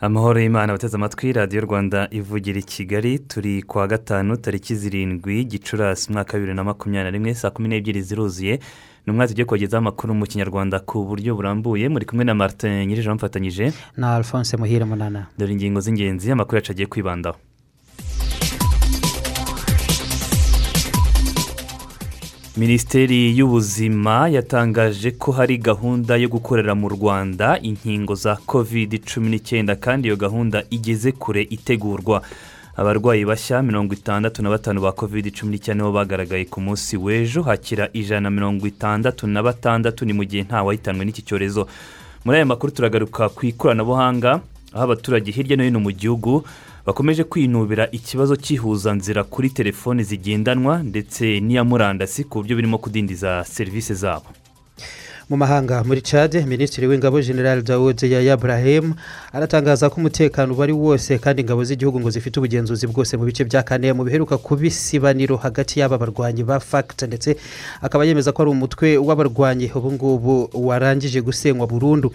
Amahoro y'imana abateze amatwi radiyo rwanda ivugira i kigali turi kuwa gatanu tariki zirindwi gicurasi umwaka wa bibiri na makumyabiri na rimwe saa kumi n'ebyiri ziruzuye. Ni umwaka tugiye kubagezaho amakuru mu kinyarwanda ku buryo burambuye. Muri kumwe na martin nyirije bamufatanyije na alphonse muhire munana. Dore ingingo z'ingenzi amakuru yacu agiye kwibandaho. Minisiteri y'ubuzima yatangaje ko hari gahunda yo gukorera mu rwanda inkingo za kovide cumi n'icyenda kandi iyo gahunda igeze kure itegurwa. Abarwayi bashya mirongo itandatu na batanu ba kovide cumi n'icyenda nibo bagaragaye ku munsi w'ejo hakira ijana na mirongo itandatu na batandatu ni mu gihe ntawahitanwe n'iki cyorezo. Muri aya makuru turagaruka ku ikoranabuhanga aho abaturage hirya no hino mu gihugu bakomeje kwinubira ikibazo cy'ihuzanzira kuri telefoni zigendanwa ndetse n'iya murandasi ku buryo birimo kudindiza serivisi zabo. Mu mahanga muri cade minisitiri w'ingabo general dawud yaya burahemu aratangaza ko umutekano uba ari wose kandi ingabo z'igihugu ngo zifite ubugenzuzi bwose mu bice bya kane mu biheruka kuba isibaniro hagati y'aba barwanyi ba fagita ndetse akaba yemeza ko ari umutwe w'abarwanyi ubu ngubu warangije gusenywa burundu.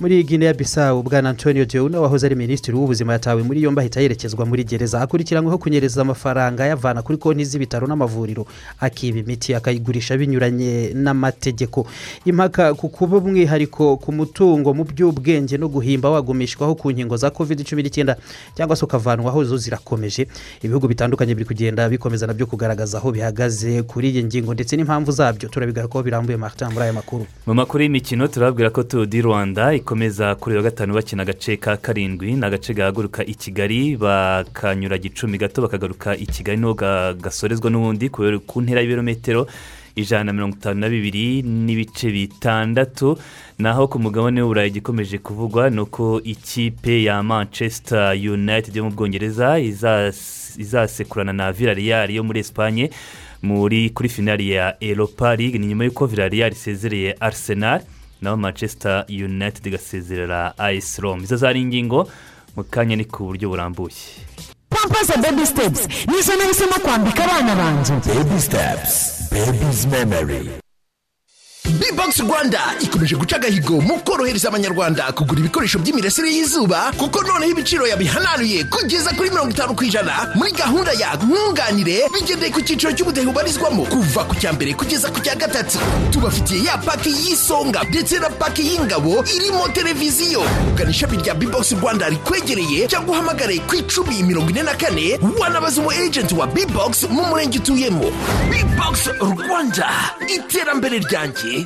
Muri guinea bisawu bwana antonio deuna wahoze ari minisitiri w'ubuzima yatawe muri yombi ahita yerekezwa muri gereza. Akurikiranyweho kunyereza amafaranga ayavana kuri konti z'ibitaro n'amavuriro akiba imiti akayigurisha binyuranye n'amategeko. Impaka ku kuba umwihariko ku mutungo mu by'ubwenge no guhimba wagumishwaho ku nkingo za covid cumi n'icyenda cyangwa se ukavanwaho zo zirakomeje. Ibihugu bitandukanye biri kugenda bikomeza na byo kugaragaza aho bihagaze kuri iyi ngingo ndetse n'impamvu zabyo. Turabigarukaho birambuye martin muri aya makuru. Mu makuru y'imikino turababwira ko tuwo di rwanda ikomeza kuri wa gatanu bakina agace ka karindwi ni agace gahaguruka i kigali bakanyura gicumi gato bakagaruka i kigali ni ho gasorezwa n'ubundi ku ntera y'ibirometero. Ijana na mirongo itanu na bibiri n'ibice bitandatu naho ku mugabane w'uburayi igikomeje kuvugwa ni uko ikipe ya manchester united yo mu bwongereza izasekurana na villarreal yo muri esipanye muri kuri finali ya eropa ligue ni nyuma y'uko villarreal isezereye arsenal naho manchester united igasezerera ayisi rome izo zari ingingo mu kanya ni ku buryo burambuye. Pampasi bebi sitepusi nizo nahisemo kwambika abana banjye bebi sitepusi bebizi memori bibogisi rwanda. Ikomeje guca agahigo mu korohereza abanyarwanda kugura ibikoresho by'imirasire y'izuba kuko noneho ibiciro yabihananuye kugeza kuri mirongo itanu ku ijana. Muri gahunda ya nkunganire bigendeye ku cyiciro cy'ubudehe ubarizwamo kuva ku cya mbere kugeza ku cya gatatu. Tubafitiye ya paki y'isonga ndetse na paki y'ingabo irimo televiziyo. Ugana ishami rya bibogisi rwanda rikwegereye cyangwa uhamagare ku icumi mirongo ine na kane wanabaza umu ejenti wa bibogisi mu murenge utuyemo. Bibogisi rwanda. Iterambere ryanjye.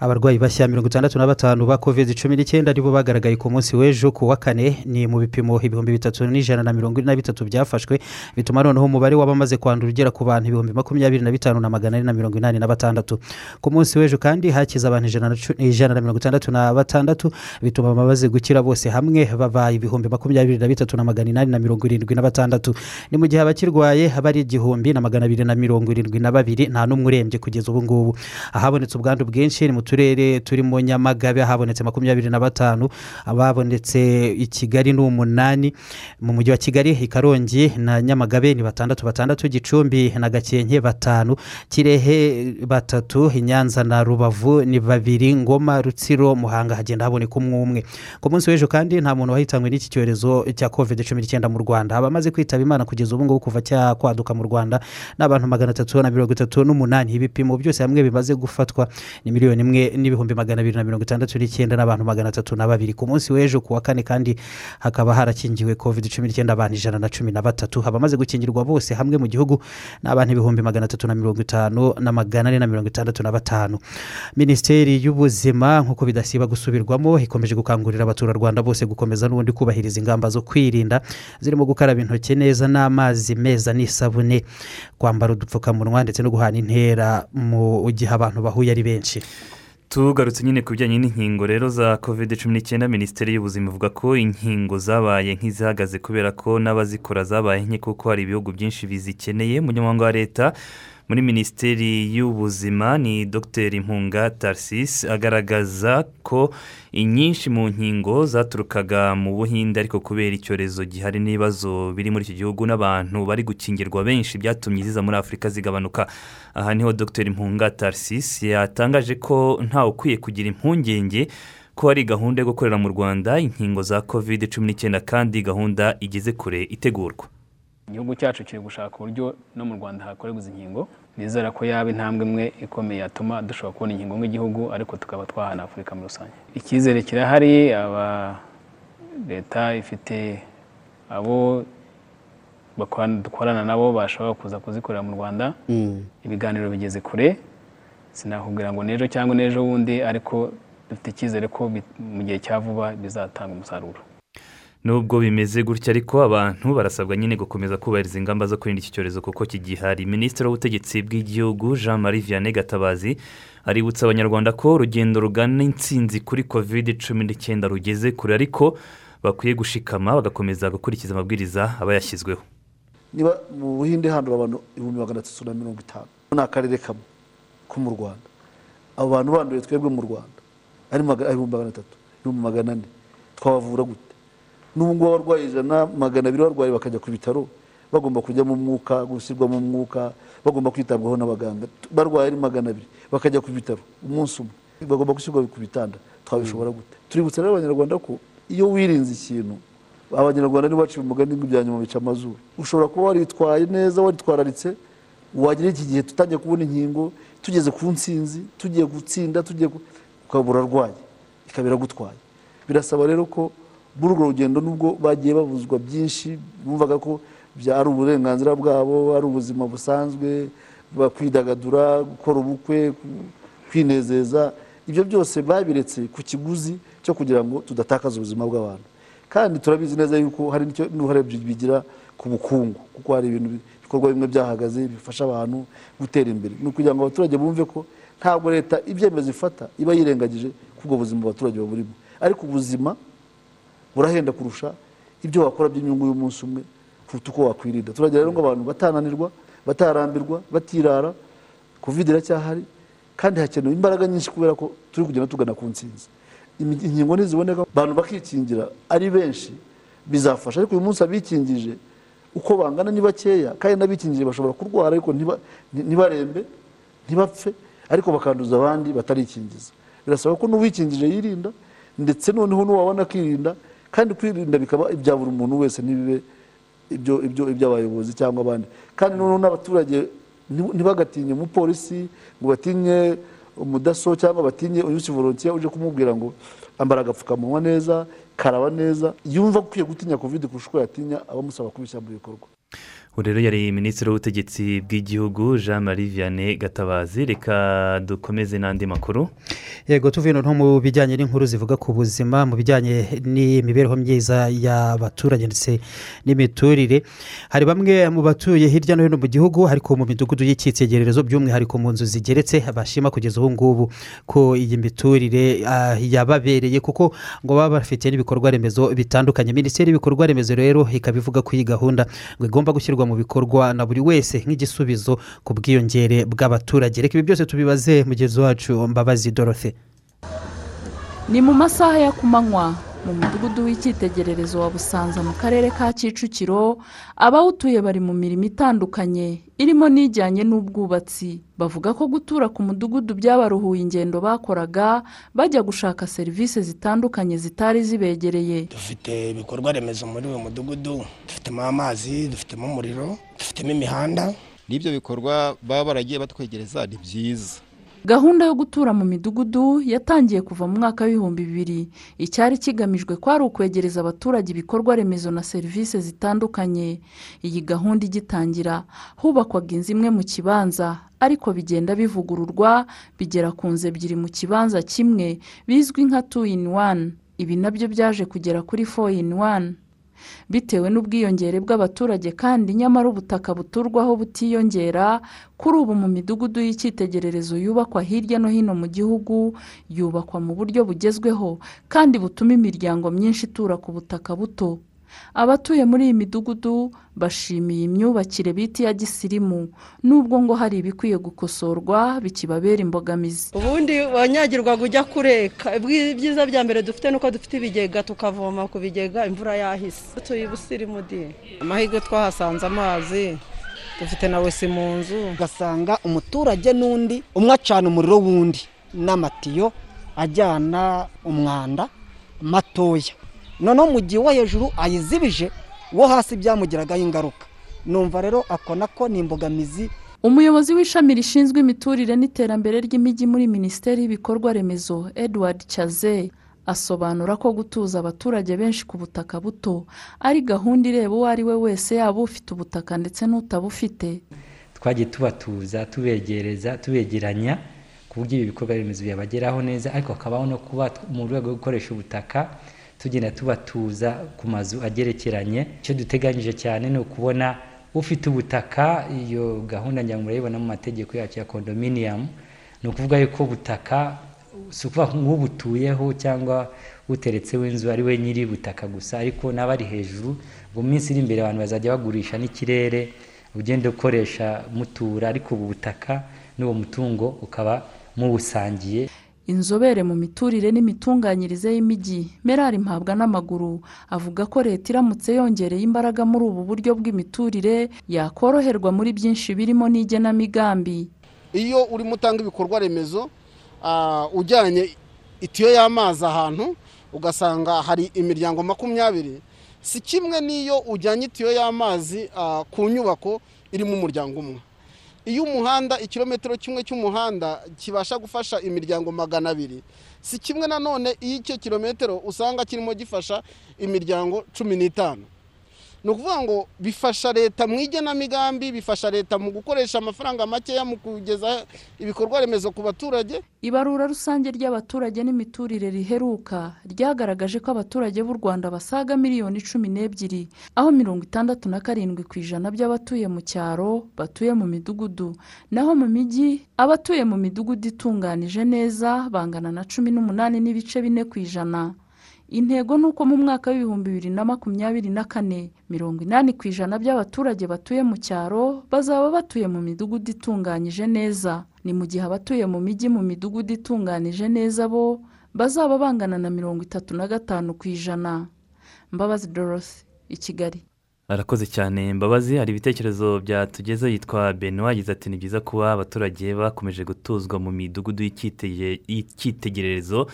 Abarwayi bashya mirongo itandatu na batanu ba kovide cumi n'icyenda ari bo bagaragaye ku munsi w'ejo ku wa kane ni mu bipimo ibihumbi bitatu n'ijana na mirongo ine na bitatu byafashwe bituma noneho umubare w'abamaze kwandura ugera ku bantu ibihumbi makumyabiri na bitanu na magana ane na mirongo inani na batandatu. Ku munsi w'ejo kandi hakize abantu ijana na mirongo itandatu na batandatu bituma abamaze gukira bose hamwe babaye ibihumbi makumyabiri na bitatu na magana inani na mirongo irindwi na batandatu. Ni mu gihe abakirwaye haba ari igihumbi na magana abiri na mirongo irindwi na babiri nta n'umwe urembye kugeza ubu ngubu ahabonetse ubwandu bwinshi ni mu turere turimo nyamagabe habonetse makumyabiri na batanu ababonetse i kigali ni umunani. Mu mujyi wa kigali i karongi na nyamagabe ni batandatu batandatu gicumbi na gakenke batanu. Kirehe batatu i nyanza na rubavu ni babiri ngoma rutsiro muhanga hagenda haboneka umwe umwe. Ku munsi w'ejo kandi nta muntu wahitanywe n'iki cyorezo cya kovide cumi n'icyenda mu rwanda. Abamaze kwitaba imana kugeza ubu ngubu kuva cyakwaduka mu rwanda ni abantu magana atatu na mirongo itatu n'umunani. Ibipimo byose hamwe bimaze gufatwa ni miliyoni imwe. Imwe n'ibihumbi magana abiri na mirongo itandatu n'icyenda n'abantu magana atatu na babiri. Ku munsi w'ejo ku wa kane kandi hakaba harakingiwe covid cumi n'icyenda abantu ijana na cumi na batatu. Abamaze gukingirwa bose hamwe mu gihugu ni abantu ibihumbi magana atatu na mirongo itanu na magana ane na mirongo itandatu na batanu. Minisiteri y'ubuzima nk'uko bidasiba gusubirwamo ikomeje gukangurira abaturarwanda bose gukomeza n'ubundi kubahiriza ingamba zo kwirinda zirimo gukaraba intoki neza n'amazi meza n'isabune kwambara udupfukamunwa ndetse no guhana intera mu gihe abantu bahuye ari benshi. Tugarutse nyine ku bijyanye n'inkingo rero za covid cumi n'icyenda minisiteri y'ubuzima ivuga ko inkingo zabaye nk'izihagaze kubera ko n'abazikora zabaye nke kuko hari ibihugu byinshi bizikeneye. Umunyamabanga wa leta muri minisiteri y'ubuzima ni dr. Mpunga tarcis agaragaza ko inyinshi mu nkingo zaturukaga mu buhinde ariko kubera icyorezo gihari n'ibibazo biri muri iki gihugu n'abantu bari gukingirwa benshi byatumye ziza muri afurika zigabanuka. Aha ni ho dr. Mpunga tarcis yatangaje ko ntawe ukwiye kugira impungenge ko hari gahunda yo gukorera mu rwanda inkingo za covid cumi n'icyenda kandi gahunda igeze kure itegurwa. Igihugu cyacu kiri gushaka uburyo no mu rwanda hakorerwa izi nkingo. Nizera ko yaba intambwe imwe ikomeye yatuma dushobora kubona inkingo nk'igihugu ariko tukaba twahana afurika muri rusange. Icyizere kirahari aba leta ifite abo dukorana nabo bashobora kuza kuzikorera mu rwanda. Ibiganiro bigeze kure. Sinakubwira ngo n'ejo cyangwa n'ejo bundi ariko dufite icyizere ko mu gihe cya vuba bizatanga umusaruro. Nubwo bimeze gutya ariko abantu barasabwa nyine gukomeza kubahiriza ingamba zo kwirinda iki cyorezo kuko kigihari. Minisitiri w'ubutegetsi bw'igihugu jean marie vianney gatabazi aributsa abanyarwanda ko urugendo rugana insinzi kuri covid cumi n'icyenda rugeze kure ariko bakwiye gushikama bagakomeza gukurikiza amabwiriza aba yashyizweho. Niba mu buhinde handura abantu ibihumbi magana atatu na mirongo itanu ni akarere kamwe ko mu rwanda. Abo bantu banduye twebwe mu rwanda ari ibihumbi magana atatu ibihumbi magana ane. Twabavura gute? N'ubu ngubu abarwayi ijana magana abiri barwaye bakajya ku bitaro bagomba kujya mu mwuka gushyirwa mu mwuka bagomba kwitabwaho n'abaganga. Barwaye ari magana abiri bakajya ku bitaro umunsi umwe. Bagomba gushyirwa ku bitanda. Twabishobora gute? Tuributsa rero abanyarwanda ko iyo wirinze ikintu abanyarwanda ntibaciye umugani ngo ibya nyuma bica amazuru. Ushobora kuba waritwaye neza waritwararitse wagira iki gihe tutangiye kubona inkingo tugeze ku nsinzi tugiye gutsinda tugiye ukabura urarwaye ikaba iragutwaye. Birasaba rero ko muri urwo rugendo nubwo bagiye babuzwa byinshi bumvaga ko ari uburenganzira bwabo ari ubuzima busanzwe kwidagadura gukora ubukwe kwinezeza. Ibyo byose babiretse ku kiguzi cyo kugira ngo tudatakaza ubuzima bw'abantu. Kandi turabizi neza yuko hari n'uruhare bigira ku bukungu kuko hari ibintu ibikorwa bimwe byahagaze bifasha abantu gutera imbere. Ni ukugira ngo abaturage bumve ko ntabwo leta ibyemezo ifata iba yirengagije ko ubwo buzima abaturage baburimo ariko ubuzima burahenda kurusha ibyo wakora by'inyungu y'umunsi umwe kuruta uko wakwirinda. Turagira rero ngo abantu batananirwa batarambirwa batirara kovide iracyahari kandi hakenewe imbaraga nyinshi kubera ko turi kugenda tugana ku nsinzi inkingo ntiziboneka abantu bakikingira ari benshi bizafasha. Ariko uyu munsi abikingije uko bangana ni bakeya kandi n'abikingije bashobora kurwara ariko ntibarembe ntibapfe ariko bakanduza abandi batarikingiza. Birasaba ko n'uwikingije yirinda ndetse noneho n'uwabona akirinda kandi kwirinda bikaba ibya buri muntu wese ntibibe ibyo iby'abayobozi cyangwa abandi. Kandi noneho n'abaturage ntibagatinye umupolisi ngo batinye umudaso cyangwa batinye volontiya uje kumubwira ngo ambara agapfukamunwa neza karaba neza yumva ukwiye gutinya kovide kurusha uko yatinya abamusaba kubishyira mu bikorwa. Ubu rero yari minisitiri w'ubutegetsi bw'igihugu jean marie vianney gatabazi reka dukomeze n'andi makuru. Yego tuvuye no mu bijyanye n'inkuru zivuga ku buzima mu bijyanye n'imibereho myiza y'abaturage ndetse n'imiturire hari bamwe mu batuye hirya no hino mu gihugu ariko mu midugudu y'icyitegererezo by'umwihariko mu nzu zigeretse bashima kugeza ubu ngubu ko iyi miturire yababereye kuko ngo baba bafite n'ibikorwa remezo bitandukanye. Minisiteri y'ibikorwa remezo rero ikaba ivuga ko iyi gahunda ngo igomba gushyirwa mu bikorwa na buri wese nk'igisubizo ku bwiyongere bw'abaturage. Reka ibi byose tubibaze mugenzi wacu mbabazi dorothe ni mu masaha ya ku manywa mu mudugudu w'icyitegererezo wa busanza mu karere ka kicukiro abawutuye bari mu mirimo itandukanye irimo n'ijyanye n'ubwubatsi. Bavuga ko gutura ku mudugudu byabaruhuye ingendo bakoraga bajya gushaka serivisi zitandukanye zitari zibegereye. Dufite ibikorwa remezo muri uyu mudugudu dufitemo amazi dufitemo umuriro dufitemo imihanda. N'ibyo bikorwa baba baragiye batwegereza ni byiza. Gahunda yo gutura mu midugudu yatangiye kuva mu mwaka w'ibihumbi bibiri. Icyari kigamijwe kwari ukwegereza abaturage ibikorwa remezo na serivisi zitandukanye. Iyi gahunda igitangira hubakwaga inzu imwe mu kibanza ariko bigenda bivugururwa bigera ku nzu ebyiri mu kibanza kimwe bizwi nka tu ini wani ibi na byo byaje kugera kuri fo ini wani bitewe n'ubwiyongere bw'abaturage kandi nyamara ubutaka buturwaho butiyongera kuri ubu mu midugudu y'icyitegererezo yubakwa hirya no hino mu gihugu yubakwa mu buryo bugezweho kandi butuma imiryango myinshi itura ku butaka buto. Abatuye muri iyi midugudu bashimiye imyubakire bita iya gisirimu nubwo ngo hari ibikwiye gukosorwa bikibabera imbogamizi. Ubundi wanyagirwaga ujya kureka. Ibyiza bya mbere dufite nuko dufite ibigega tukavoma ku bigega imvura yahise. Dutuye ubusirimu di. Amahirwe twahasanze amazi dufite na wese mu nzu. Ugasanga umuturage n'undi umwe acana umuriro w'undi. N'amatiyo ajyana umwanda matoya. Noneho mu gihe uwo hejuru ayizibije uwo hasi byamugiragaho ingaruka. Numva rero ako nako ni imbogamizi. Umuyobozi w'ishami rishinzwe imiturire n'iterambere ry'imijyi muri minisiteri y'ibikorwa remezo edward cyaze asobanura ko gutuza abaturage benshi ku butaka buto ari gahunda ireba uwo ari we wese yaba ufite ubutaka ndetse n'utabufite. Twagiye tubatuza tubegereza tubegeranya ku buryo ibi bikorwa remezo byabageraho neza ariko hakabaho no kuba mu rwego rwo gukoresha ubutaka tugenda tubatuza ku mazu agerekeranye. Icyo duteganyije cyane ni ukubona ufite ubutaka iyo gahunda njya mu mategeko yacu ya kondominiyamu ni ukuvuga yuko ubutaka si ukuvuga nk'ubutuyeho cyangwa uteretseho inzu ari we nyiri butaka gusa ariko n'abari hejuru mu minsi iri imbere abantu bazajya bagurisha n'ikirere ugenda ukoresha mutura ariko ubu butaka n'uwo mutungo ukaba muwusangiye inzobere mu miturire n'imitunganyirize y'imijyi. Merari mpabwa n'amaguru avuga ko leta iramutse yongereye imbaraga muri ubu buryo bw'imiturire yakoroherwa muri byinshi birimo n'igenamigambi. Iyo urimo utanga ibikorwa remezo ujyanye itiyo y'amazi ahantu ugasanga hari imiryango makumyabiri si kimwe n'iyo ujyanye itiyo y'amazi ku nyubako irimo umuryango umwe. Iyo umuhanda ikirometero kimwe cy'umuhanda kibasha gufasha imiryango magana abiri si kimwe nanone iyo icyo kilometero usanga kirimo gifasha imiryango cumi n'itanu. Ni ukuvuga ngo bifasha leta mu igenamigambi bifasha leta mu gukoresha amafaranga makeya mu kugeza ibikorwa remezo ku baturage. Ibarura rusange ry'abaturage n'imiturire riheruka ryagaragaje ko abaturage b'u rwanda basaga miliyoni cumi n'ebyiri aho mirongo itandatu na karindwi ku ijana by'abatuye mu cyaro batuye mu midugudu. Naho mu mijyi abatuye mu midugudu itunganije neza bangana na cumi n'umunani n'ibice bine ku ijana. Intego ni uko mu mwaka w'ibihumbi bibiri na makumyabiri na kane mirongo inani ku ijana by'abaturage batuye mu cyaro bazaba batuye mu midugudu itunganyije neza. Ni mu gihe abatuye mu mijyi mu midugudu itunganije neza bo bazaba bangana na mirongo itatu na gatanu ku ijana. Mbabazi dorothe i kigali. Arakoze cyane mbabazi hari ibitekerezo byatugeze yitwa benoit yagize ati ni byiza kuba abaturage bakomeje gutuzwa mu midugudu y'icyitegererezo.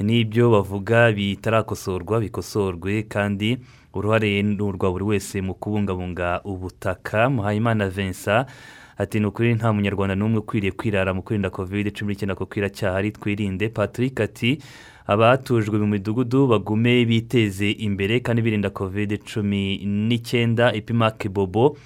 N'ibyo bavuga bitarakosorwa bikosorwe kandi uruhare ni urwa buri wese mu kubungabunga ubutaka. Muhayimana vincent ati ni ukuri nta munyarwanda n'umwe ukwiriye kwirara mu kwirinda kovide cumi n'icyenda kuko iracyahari twirinde. Patrick ati abatujwe mu midugudu bagume biteze imbere kandi birinda kovide cumi n'icyenda. Ipimake bobo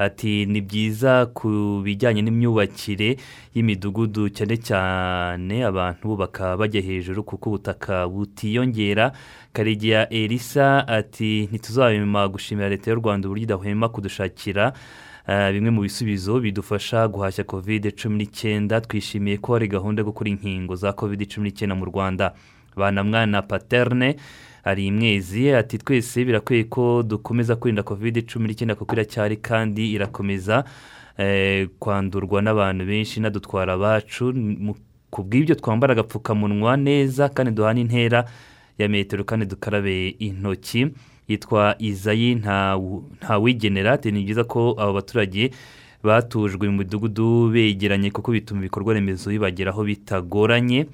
ati ni byiza ku bijyanye n'imyubakire y'imidugudu cyane cyane abantu bubaka bajya hejuru kuko ubutaka butiyongera. Karegeya elisa ati ntituzabima gushimira leta y'u rwanda uburyo idahwema kudushakira bimwe mu bisubizo bidufasha guhashya kovide cumi n'icyenda twishimiye ko hari gahunda yo gukora inkingo za kovide cumi n'icyenda mu rwanda. Banamwana paterne hari imwezi ati twese birakwiye ko dukomeza kwirinda kovide cumi n'icyenda kuko iracyari kandi irakomeza kwandurwa n'abantu benshi inadutwara abacu. Ku bw'ibyo twambara agapfukamunwa neza kandi duhana intera ya metero kandi dukarabe intoki yitwa izayi ntawigenera ni byiza ko abo baturage batujwe mu midugudu begeranye kuko bituma ibikorwa remezo bibageraho bitagoranye.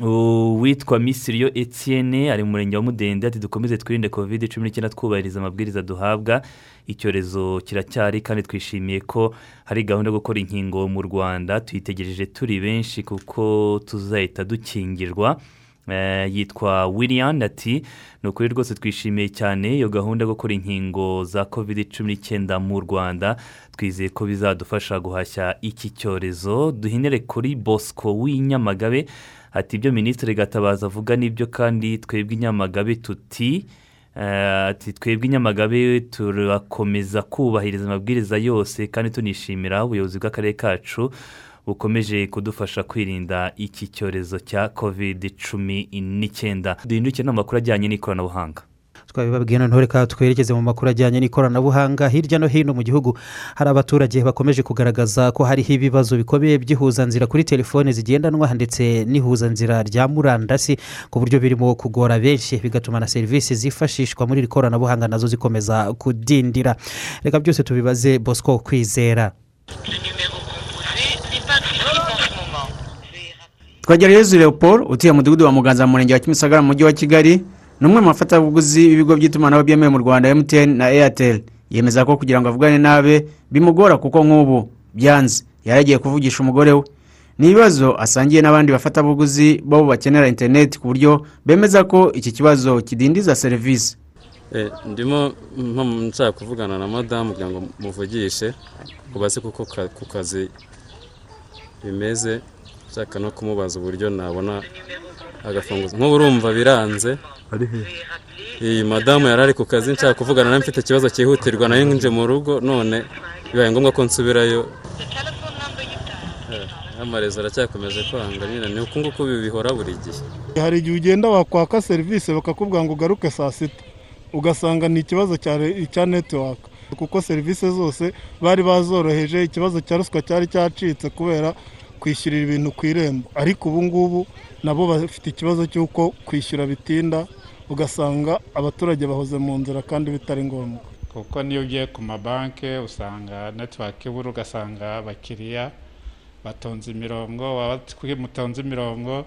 Uwitwa misiriyo etienne ari mu murenge wa mudende ati dukomeze twirinde covid cumi n'icyenda twubahiriza amabwiriza duhabwa. Icyorezo kiracyari kandi twishimiye ko hari gahunda yo gukora inkingo mu rwanda. Tuyitegereje turi benshi kuko tuzahita dukingirwa. Eh, yitwa william ati ni ukuri rwose twishimiye cyane iyo gahunda yo gukora inkingo za covid cumi n'icyenda mu rwanda. Twizeye ko bizadufasha guhashya iki cyorezo. Duhinire kuri bosco w'inyamagabe ati ibyo minisitiri gatabaza avuga ni byo kandi twebwe inyamagabe tuti eh, ati twebwe inyamagabe turakomeza kubahiriza amabwiriza yose kandi tunishimira ubuyobozi bw'akarere kacu bukomeje kudufasha kwirinda iki cyorezo cya covid cumi n'icyenda. Duhinduke n'amakuru ajyanye n'ikoranabuhanga. Twabibabwiye noneho reka twerekeze mu makuru ajyanye n'ikoranabuhanga. Hirya no hino mu gihugu hari abaturage bakomeje kugaragaza ko hariho ibibazo bikomeye by'ihuzanzira kuri telefone zigendanwa ndetse n'ihuzanzira rya murandasi ku buryo birimo kugora benshi bigatuma na serivisi zifashishwa muri iri koranabuhanga na zo zikomeza kudindira. Reka byose tubibaze bosco kwizera. Twagerageje leopold utuye mu mudugudu wa muganza mu murenge wa kimisagara mu mujyi wa kigali. Ni umwe mu bafatabuguzi b'ibigo by'itumanaho byemewe mu rwanda mtn na airtel yemeza ko kugira ngo avugane nabe bimugora kuko nk'ubu byanze. Yaragiye kuvugisha umugore we. Ni ibibazo asangiye n'abandi bafatabuguzi bo bakenera interineti ku buryo bemeza ko iki kibazo kidindiza serivisi. Eh, ndimo nshaka kuvugana na madamu kugira ngo muvugishe kubaze kuko ku kazi bimeze nshaka no kumubaza uburyo nabona agafunguzo. Nk'ubu urumva biranze. Iyi madamu yari ari ku kazi nshaka kuvugana nawe mfite ikibazo cyihutirwa. Nayo nje mu rugo none bibaye ngombwa ko nsubirayo. Eh, amarezo aracyakomeje kwanga nyine. Ni uku nguku bihora buri gihe. Hari igihe ugenda wakwaka serivisi bakakubwira ngo ugaruke saa sita. Ugasanga ni ikibazo cya netiwaka kuko serivisi zose bari bazoroheje ikibazo cya ruswa cyari cyacitse kubera kwishyurira ibintu ku irembo. Ariko ubu ngubu nabo bafite ikibazo cy'uko kwishyura bitinda ugasanga abaturage bahoze mu nzira kandi bitari ngombwa. Kuko niyo ugiye ku mabanki usanga netiwake ibura ugasanga abakiriya batonze imirongo waba mutonze imirongo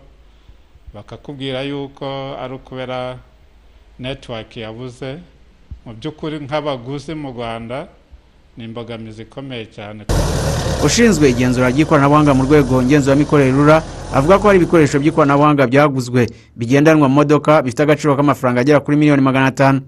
bakakubwira yuko ari ukubera netiwake yabuze. Mu by'ukuri nk'abaguzi mu rwanda ni imbogamizi ikomeye cyane. Ushinzwe igenzura ry'ikoranabuhanga mu rwego ngenzuramikorere rura avuga ko hari ibikoresho by'ikoranabuhanga byaguzwe bigendanwa mu modoka bifite agaciro k'amafaranga agera kuri miliyoni magana atanu.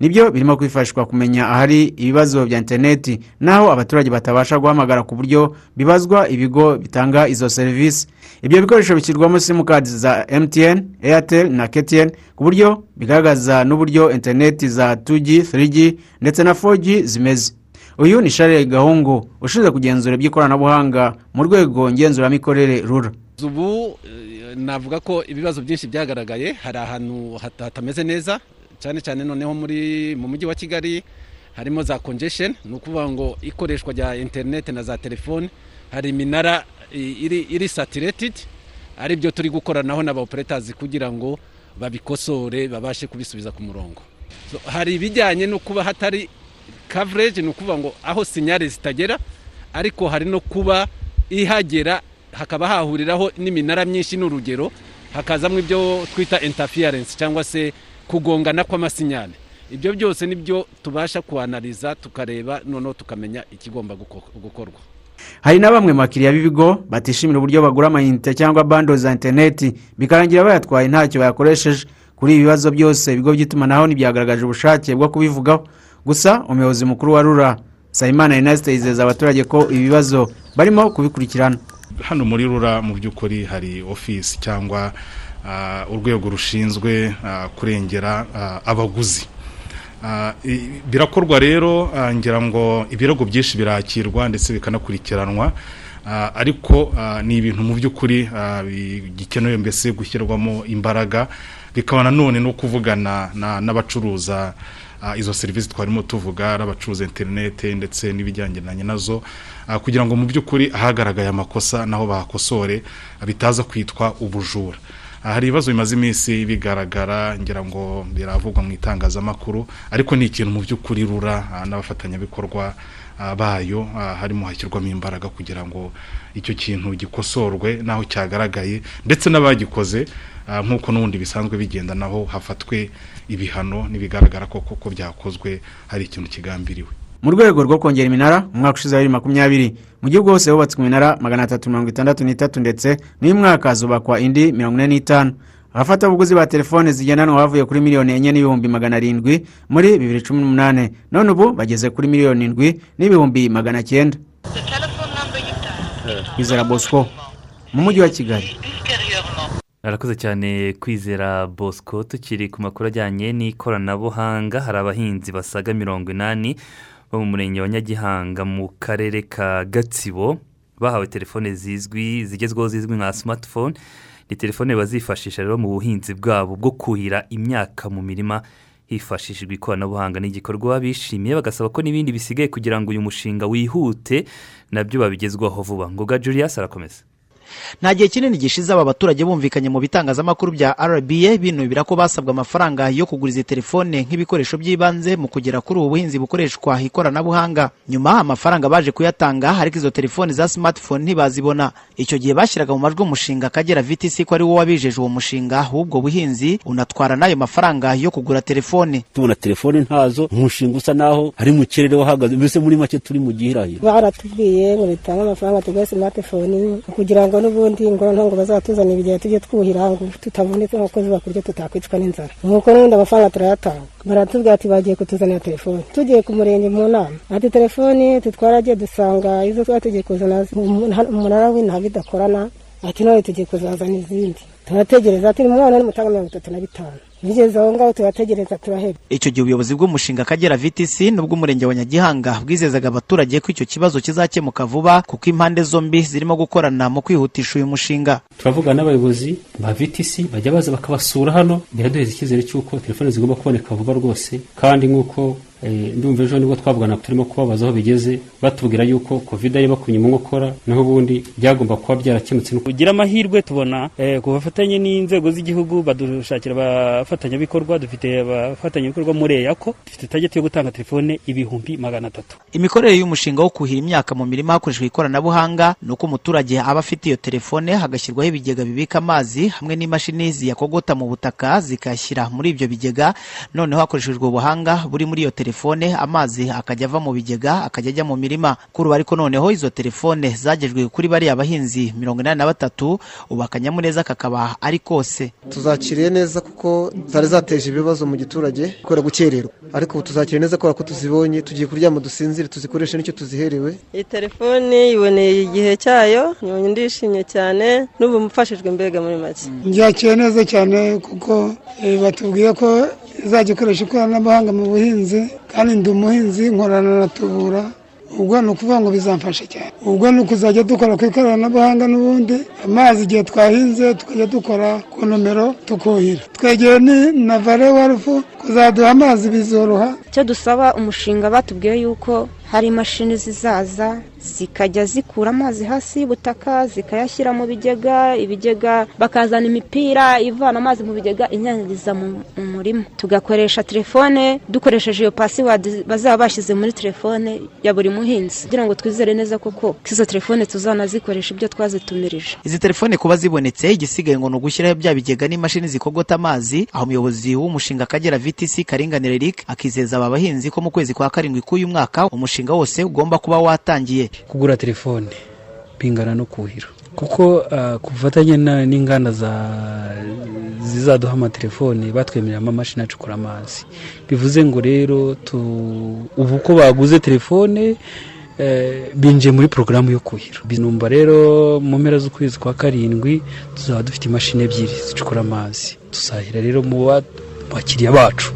Nibyo birimo kwifashishwa kumenya ahari ibibazo bya interineti n'aho abaturage batabasha guhamagara ku buryo bibazwa ibigo bitanga izo serivisi ibyo bikoresho bishyirwamo simukadi za mtn airtel na ktn ku buryo bigaragaza n'uburyo interineti za 2g 3g ndetse na 4g zimeze. Uyu ni sharire gahungu ushinzwe kugenzura iby'ikoranabuhanga mu rwego ngenzuramikorere rura. Ubu eh, navuga ko ibibazo byinshi byagaragaye hari ahantu hata- hatameze neza cyane cyane noneho muri mu mujyi wa kigali harimo za congestion ni ukuvuga ngo ikoreshwa rya interineti na za telefoni hari iminara iri, saturated ari byo turi gukoranaho n'aba operators kugira ngo babikosore babashe kubisubiza ku murongo. Hari ibijyanye no kuba hatari coverage ni ukuvuga ngo aho sinyare zitagera ariko hari no kuba ihagera hakaba hahuriraho n'iminara myinshi n'urugero hakazamo ibyo twita interference cyangwa se kugongana kw'amasinyane. Ibyo byose ni byo tubasha kuanaliza tukareba noneho tukamenya ikigomba guko- gukorwa. Hari na bamwe mu bakiriya b'ibigo batishimira uburyo bagura amayinite cyangwa bando za interineti bikarangira bayatwaye ntacyo bayakoresheje. Kuri ibi bibazo byose ibigo by'itumanaho ntibyagaragaje ubushake bwo kubivugaho. Gusa umuyobozi mukuru wa rura sayimana inasite yizeza abaturage ko ibi bibazo barimo kubikurikirana. Hano muri rura mu by'ukuri hari ofisi cyangwa ah, urwego rushinzwe ah, kurengera ah, abaguzi. Birakorwa rero ngira ngo ibirego byinshi birakirwa ndetse bikanakurikiranwa. Ariko ni ibintu mu by'ukuri bigikenewe mbese gushyirwamo imbaraga bikaba nanone no kuvugana na- n'abacuruza izo serivisi twarimo tuvuga ari abacuruza interinete ndetse n'ibijyanye na zo ah, kugira ngo mu by'ukuri ahagaragaye amakosa naho bahakosore ah, bitaza kwitwa ubujura. Ah, hari ibibazo bimaze iminsi bigaragara ngira ngo biravugwa mu itangazamakuru ariko ni ikintu mu by'ukuri rura n'abafatanyabikorwa bayo harimo hashyirwamo imbaraga kugira ngo icyo kintu gikosorwe n'aho cyagaragaye ndetse n'abagikoze nk'uko n'ubundi bisanzwe bigenda naho hafatwe ibihano n'ibigaragara ko koko byakozwe hari ikintu kigambiriwe. Mu rwego rwo kongera iminara umwaka ushize wa bibiri makumyabiri mu gihugu hose hubatswe iminara magana atatu mirongo itandatu n'itatu ndetse n'uyu mwaka hazubakwa indi mirongo ine n'itanu. Abafatabuguzi ba telefone zigendanwa bavuye kuri miliyoni enye n'ibihumbi magana arindwi muri bibiri cumi n'umunani none ubu bageze kuri miliyoni indwi n'ibihumbi magana cyenda. Kwizera bosco mu mujyi wa kigali. Arakoze cyane kwizera bosco tukiri ku makuru ajyanye n'ikoranabuhanga. Hari abahinzi basaga mirongo inani bo mu murenge wa nyagihanga mu karere ka gatsibo bahawe telefone zizwi zigezweho zizwi nka simatifone ni telefone bazifashisha rero mu buhinzi bwabo bwo kuhira imyaka mu mirima hifashishijwe ikoranabuhanga. N'igikorwa bishimiye bagasaba ko n'ibindi bisigaye kugira ngo uyu mushinga wihute na byo babigezwaho vuba. Ngoga julius arakomeza. Nta gihe kinini gishize aba baturage bumvikanye mu bitangazamakuru bya rba binubira ko basabwa amafaranga yo kugura izi telefone nk'ibikoresho by'ibanze mu kugera kuri ubu buhinzi bukoreshwa ikoranabuhanga. Nyuma amafaranga baje kuyatanga ariko izo telefone za smartphone ntibazibona. Icyo gihe bashyiraga mu majwi umushinga akagera vtc ko ari wo wabijeje uwo mushinga. W'ubwo buhinzi unatwara n'ayo mafaranga yo kugura telefone. Tubona telefone ntazo umushinga usa naho ari mu kirere wahagaze. Mbese muri make turi mu gihirahiro? Baratubwiye ngo bitange amafaranga tugure simatifoni kugira ngo n'ubundi ngo ngo bazatuzanira igihe tujye twuhira ngo tutavunitse nk'uko zuba kurya tutakwicwa n'inzara. Nk'uko n'ubundi amafaranga turayatanga. Baratubwira ati bagiye kutuzanira telefoni. Tugiye ku murenge mu nama. Ati telefoni tutwaragiye dusanga izo twari tugiye kuzana umunara w'inaha bidakorana ati none tugiye kuzazana izindi. Turategereza ati umwana ni mutanga mirongo itatu na bitanu. Bigeze aho ngaho turategereza turaheba icyo gihe ubuyobozi bw'umushinga akagera vtc n'ubw'umurenge wa nyagihanga bwizezaga abaturage ko icyo kibazo kizakemuka vuba kuko impande zombi zirimo gukorana mu kwihutisha uyu mushinga. Turavugana n'abayobozi ba vtc bajya baza bakabasura hano biraduheza icyizere cy'uko telefone zigomba kuboneka vuba rwose. Kandi nk'uko ndumva ejo ni bwo twavugana turimo kubabaza aho bigeze batubwira yuko covid ari bakunye mu nkokora naho ubundi byagomba kuba byarakemutse. Kugira amahirwe tubona ku bafatanye n'inzego z'igihugu badushakira abafatanyabikorwa dufite abafatanyabikorwa muri eyako dufite tageti yo gutanga telefone ibihumbi magana atatu. Imikorere y'umushinga wo kuhira imyaka mu mirima hakoreshejwe ikoranabuhanga ni uko umuturage aba afite iyo telefone hagashyirwaho ibigega bibika amazi hamwe n'imashini ziyakogota mu butaka zikayashyira muri ibyo bigega. Noneho hakoreshejwe ubuhanga buri muri iyo telefone amazi akajya ava mu bigega akajya ajya mu mirima. Kuri ubu ariko noneho izo telefone zagejwe kuri bariya bahinzi mirongo inani na batatu ubu akanyamuneza kakaba ari kose. Tuzakiriye neza kuko zari zateje ibibazo mu giturage kubera gukererwa. Ariko ubu tuzakiriye neza kubera ko tuzibonye tugiye kuryama dusinzire tuzikoreshe n'icyo tuziherewe. Iyi telefoni iboneye igihe cyayo ndishimye cyane n'ubu mufashijwe mbega muri make. Byakiriye neza cyane kuko batubwiye ko izajya ikoresha ikoranabuhanga mu buhinzi kandi ndi umuhinzi nkorana na tubura. Ubwo ni ukuvuga ngo bizamfasha cyane. Ubwo ni ukuzajya dukora ku ikoranabuhanga n'ubundi amazi igihe twahinze tukajya dukora ku nomero tukuhira. Twegeye na vare warufu kuzaduha amazi bizoroha. Icyo dusaba umushinga batubwiye yuko hari imashini zizaza zikajya zikura amazi hasi y'ubutaka zikayashyira mu bigega ibigega bakazana imipira ivana amazi mu bigega inyangiza mu murima. Tugakoresha telefone dukoresheje iyo pasiwadi bazaba bashyize muri telefone ya buri muhinzi. Kugira ngo twizere neza koko ko izo telefone tuzanazikoresha ibyo twazitumirije. Izi telefone kuba zibonetse igisigaye ngo ni ugushyiraho bya bigega n'imashini zikogota amazi. Aho umuyobozi w'umushinga akagera vtc karinganire eric akizeza aba bahinzi ko mu kwezi kwa karindwi k'uyu mwaka umushinga wose ugomba kuba watangiye. Kugura telefone bingana no kuhira. Kuko ku bufatanye n'inganda zizaduha amatelefone batwemerera amamashini acukura amazi. Bivuze ngo rero ubu ko baguze telefone binjiye muri porogaramu yo kuhira. Numva rero mu mpera z'ukwezi kwa karindwi tuzaba dufite imashini ebyiri zicukura amazi. Tuzahira rero mu bakiriya bacu.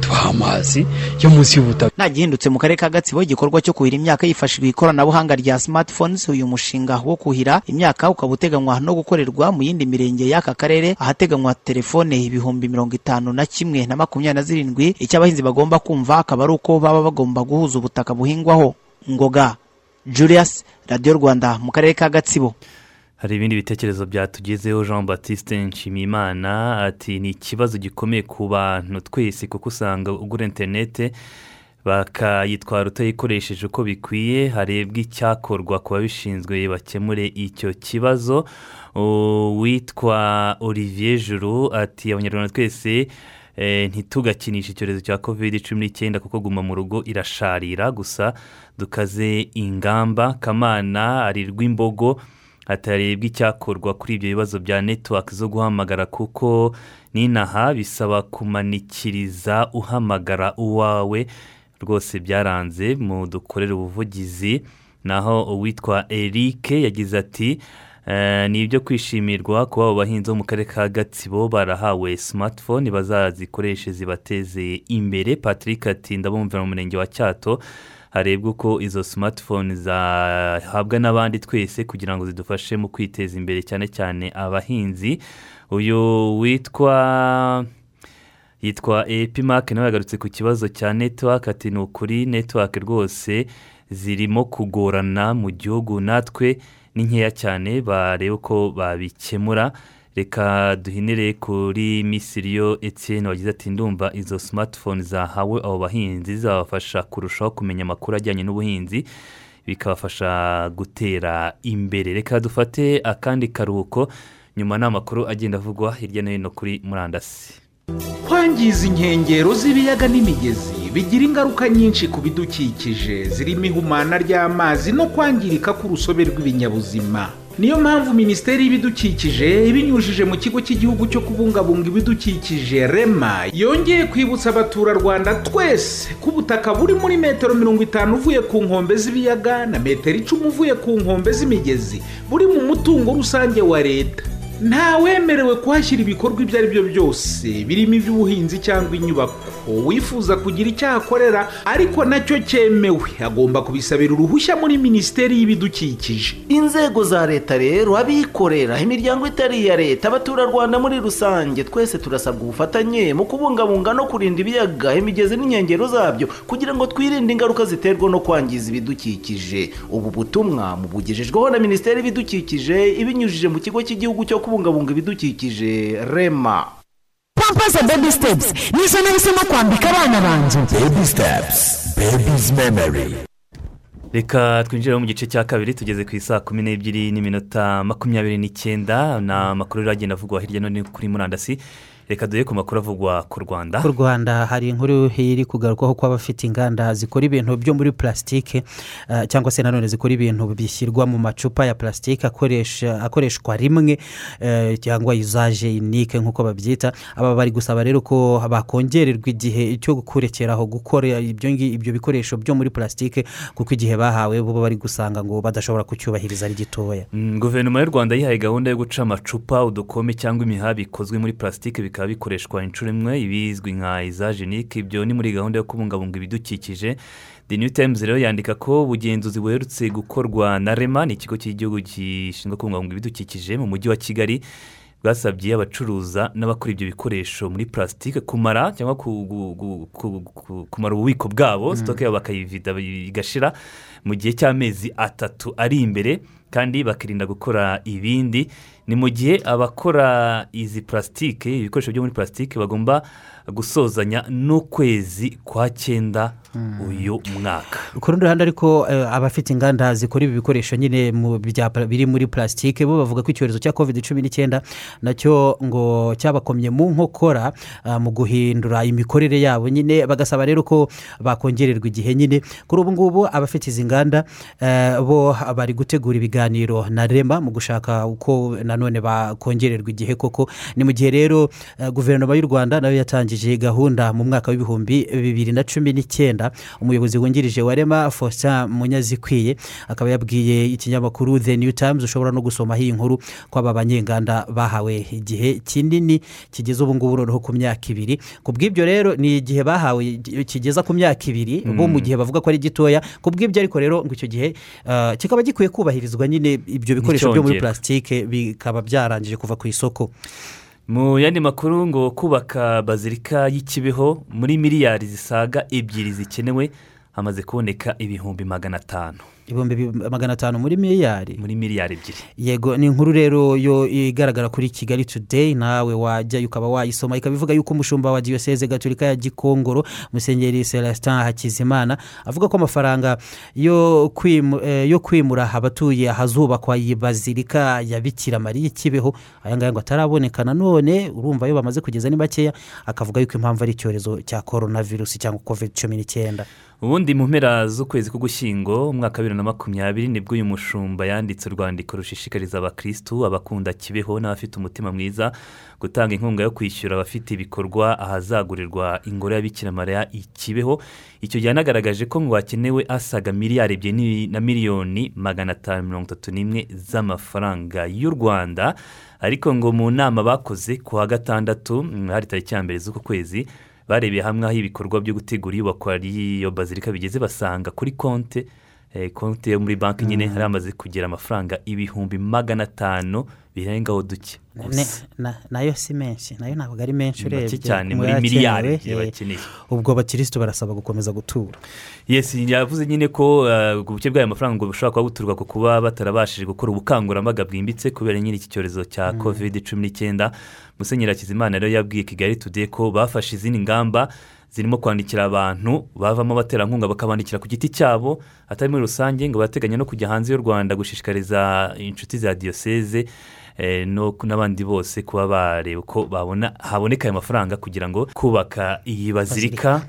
Tubaha amazi yo munsi y'ubutaka. Nta gihindutse mu karere ka gatsibo igikorwa cyo kuhira imyaka hifashishwa ikoranabuhanga rya smartphones uyu mushinga wo kuhira imyaka ukaba uteganywa no gukorerwa mu yindi mirenge y'aka karere ahateganywa telefone ibihumbi mirongo itanu na kimwe na makumyabiri na zirindwi. Icyo abahinzi bagomba kumva akaba ari uko baba bagomba guhuza ubutaka buhingwaho. Ngoga julius radiyo rwanda mu karere ka gatsibo. Hari ibindi bitekerezo byatugezeho jean batiste nshimiyimana ati ni ikibazo gikomeye ku bantu twese kuko usanga ugura interinete bakayitwara utayikoresheje uko bikwiye harebwa icyakorwa ku babishinzwe bakemure icyo kibazo. Uwitwa olivier juru ati abanyarwanda twese eh, ntitugakinishe icyorezo cya covid cumi n'icyenda kuko guma mu rugo irasharira gusa dukaze ingamba. Kamana ari rw'imbogo hatarebwa icyakorwa kuri ibyo bibazo bya netiwaki zo guhamagara kuko n'inaha bisaba kumanikiriza uhamagara uwawe. Rwose byaranze mu dukorere ubuvugizi. Naho uwitwa eric yagize ati "Eh, ni ibyo kwishimirwa kuba abo bahinzi bo mu karere ka gatsibo barahawe smartphone bazazikoreshe zibateze imbere. Patrick ati ndabumvira mu murenge wa cyato. Harebwa uko izo smartphone zahabwa n'abandi twese kugira ngo zidufashe mu kwiteza imbere cyane cyane abahinzi. Uyu witwa yitwa epimake nawe yagarutse ku kibazo cya netiwake ati ni ukuri netiwake rwose zirimo kugorana mu gihugu. Natwe ni nkeya cyane barebe uko babikemura. Reka duhinire kuri misiriyo etienne wagize ati ndumva izo smartphone zahawe abo bahinzi zabafasha kurushaho kumenya amakuru ajyanye n'ubuhinzi bikabafasha gutera imbere. Reka dufate akandi karuhuko nyuma ni amakuru agenda avugwa hirya no hino kuri murandasi. Kwangiza inkengero z'ibiyaga n'imigezi bigira ingaruka nyinshi ku bidukikije zirimo ihumana ry'amazi no kwangirika k'urusobe rw'ibinyabuzima. Niyo mpamvu minisiteri y'ibidukikije ibinyujije mu kigo cy'igihugu cyo kubungabunga ibidukikije rema yongeye kwibutsa abaturarwanda twese ko ubutaka buri muri metero mirongo itanu uvuye ku nkombe z'ibiyaga na metero icumi uvuye ku nkombe z'imigezi buri mu mutungo rusange wa leta. Ntawemerewe kuhashyira ibikorwa ibyo ari byo byose birimo iby'ubuhinzi cyangwa inyubako. Wifuza kugira icyo ahakorera ariko na cyo cyemewe. Agomba kubisabira uruhushya muri minisiteri y'ibidukikije. Inzego za leta rero abikorera imiryango itari iya leta abaturarwanda muri rusange twese turasabwa ubufatanye mu kubungabunga no kurinda ibiyaga imigezi n'inkengero zabyo kugira ngo twirinde ingaruka ziterwa no kwangiza ibidukikije. Ubu butumwa mubugejejweho na minisiteri y'ibidukikije ibinyujije mu kigo cy'igihugu cyo kubungabunga ibidukikije rema. Pampers baby steps. Nizo nahisemo kwambika abana banjye baby steps baby's memory. Reka twinjire mu gice cya kabiri tugeze ku isaa kumi n'ebyiri n'iminota makumyabiri n'icyenda ni amakuru rero agenda avugwa hirya no hino kuri murandasi. Reka duhe ku makuru avugwa ku rwanda. Ku rwanda hari inkuru iri kugarukwaho ko abafite inganda zikora ibintu byo muri pulasitike eh, cyangwa se nanone zikora ibintu bishyirwa mu macupa ya pulasitike akoresha akoreshwa rimwe eh, cyangwa izaje inike nk'uko babyita. Aba bari gusaba rero ko bakongererwa igihe cyo kurekeraho gukora ibyo bikoresho byo muri pulasitike kuko igihe bahawe bo bari gusanga ngo badashobora kucyubahiriza ari gitoya. Mm, guverinoma y'u rwanda yihaye gahunda yo guca amacupa udukombe cyangwa imiha bikozwe muri pulasitike bikaba bikoreshwa inshuro imwe ibizwi nka izajenike ibyo ni muri gahunda yo kubungabunga ibidukikije. The new times rero yandika ko ubugenzuzi buherutse gukorwa na rema ni ikigo cy'igihugu gishinzwe kubungabunga ibidukikije mu mujyi wa kigali bwasabye abacuruza n'abakora ibyo bikoresho muri pulasitike kumara cyangwa kumara ububiko bwabo Mm. sitoke yabo bakayivida igashira mu gihe cy'amezi atatu ari imbere kandi bakirinda gukora ibindi. Ni mu gihe abakora izi pulasitike ibikoresho byo muri pulasitike bagomba gusozanya n'ukwezi kwa cyenda uyu mwaka. Ku rundi ruhande ariko eh, abafite inganda zikora ibi bikoresho nyine biri muri pulasitike bo bavuga ko icyorezo cya covid cumi n'icyenda na cyo ngo cyabakomye mu nkokora ah, mu guhindura imikorere yabo nyine. Bagasaba rero ko bakongererwa igihe nyine. Kuri ubu ngubu abafite izi nganda eh, bo bari gutegura ibiganiro na rema mu gushaka uko nanone bakongererwa igihe koko. Ni mu gihe rero eh, guverinoma y'u rwanda na yo yatangije gahunda mu mwaka w'ibihumbi bibiri na cumi n'icyenda. Umuyobozi wungirije wa rema faustin munyazikwiye akaba yabwiye ikinyamakuru the new times ushobora no gusomaho iyi nkuru ko aba banyenganda bahawe igihe kinini kigeze ubu ngubu noneho ku myaka ibiri. Ku bw'ibyo rero ni igihe bahawe kigeza ku myaka ibiri bo mu Mm. gihe bavuga ko ari gitoya. Ku bw'ibyo ariko rero ngo icyo gihe ah, kikaba gikwiye kubahirizwa nyine ibyo bikoresho byo muri pulasitike bikaba byarangije kuva ku isoko. Mu yandi makuru ngo kubaka bazilika y'ikibeho muri miliyari zisaga ebyiri zikenewe hamaze kuboneka ibihumbi magana atanu. Ibihumbi bi- magana atanu muri miliyari. Muri miliyari ebyiri. Yego ni inkuru rero yo igaragara kuri kigali today nawe wajya ukaba wayisoma ikaba ivuga yuko umushumba wa diyoseze gatolika ya gikongoro musenyeri celestin hakizimana avuga ko amafaranga yo eh, kwimura abatuye ahazubakwa iyi bazilika ya bikira mariya ikibeho aya ngaya ngo ataraboneka nanone urumva ayo bamaze kugeza ni makeya akavuga yuko impamvu ari icyorezo cya korona virusi cyangwa covid cumi n'icyenda. Ubundi mu mpera z'ukwezi k'ugushyingo umwaka wa bibiri na makumyabiri ni bwo uyu mushumba yanditse urwandiko rushishikariza abakirisitu abakunda kibeho n'abafite umutima mwiza gutanga inkunga yo kwishyura abafite ibikorwa ahazagurirwa ingoro ya Bikira Mariya i kibeho. Icyo gihe yanagaragaje ko ngo hakenewe asaga miliyari ebyiri na miliyoni magana atanu mirongo itatu n'imwe z'amafaranga y'u rwanda. Ariko ngo mu nama bakoze ku wa gatandatu hari tariki ya mbere z'uku kwezi barebeye hamwe aho ibikorwa byo gutegura iyubakwa ry'iyo bazilika bigeze basanga kuri konte eh, konte yo muri banki nyine hari hamaze kugera amafaranga ibihumbi magana atanu birengaho duke. Nayo si menshi na yo ntabwo ari menshi urebye. cyane, muri miliyari eh, bakeneye. ubwo abakirisitu barasaba gukomeza gutura. Yesi yavuze nyine ko eh, ubuke bw'ayo mafaranga bushobora kuba buturuka ku kuba batarabashije gukora ubukangurambaga bwimbitse kubera nyine iki cyorezo cya Mm. covid cumi n'icyenda. Musenyeri hakizimana rero yabwiye kigali today ko bafashe izindi ngamba zirimo kwandikira abantu bavamo abaterankunga bakabandikira ku giti cyabo atari muri rusange ngo bateganya no kujya hanze y'u rwanda gushishikariza inshuti za diyoseze n'abandi bose kuba bareba uko babona haboneka ayo mafaranga kugira ngo kubaka iyi bazilika.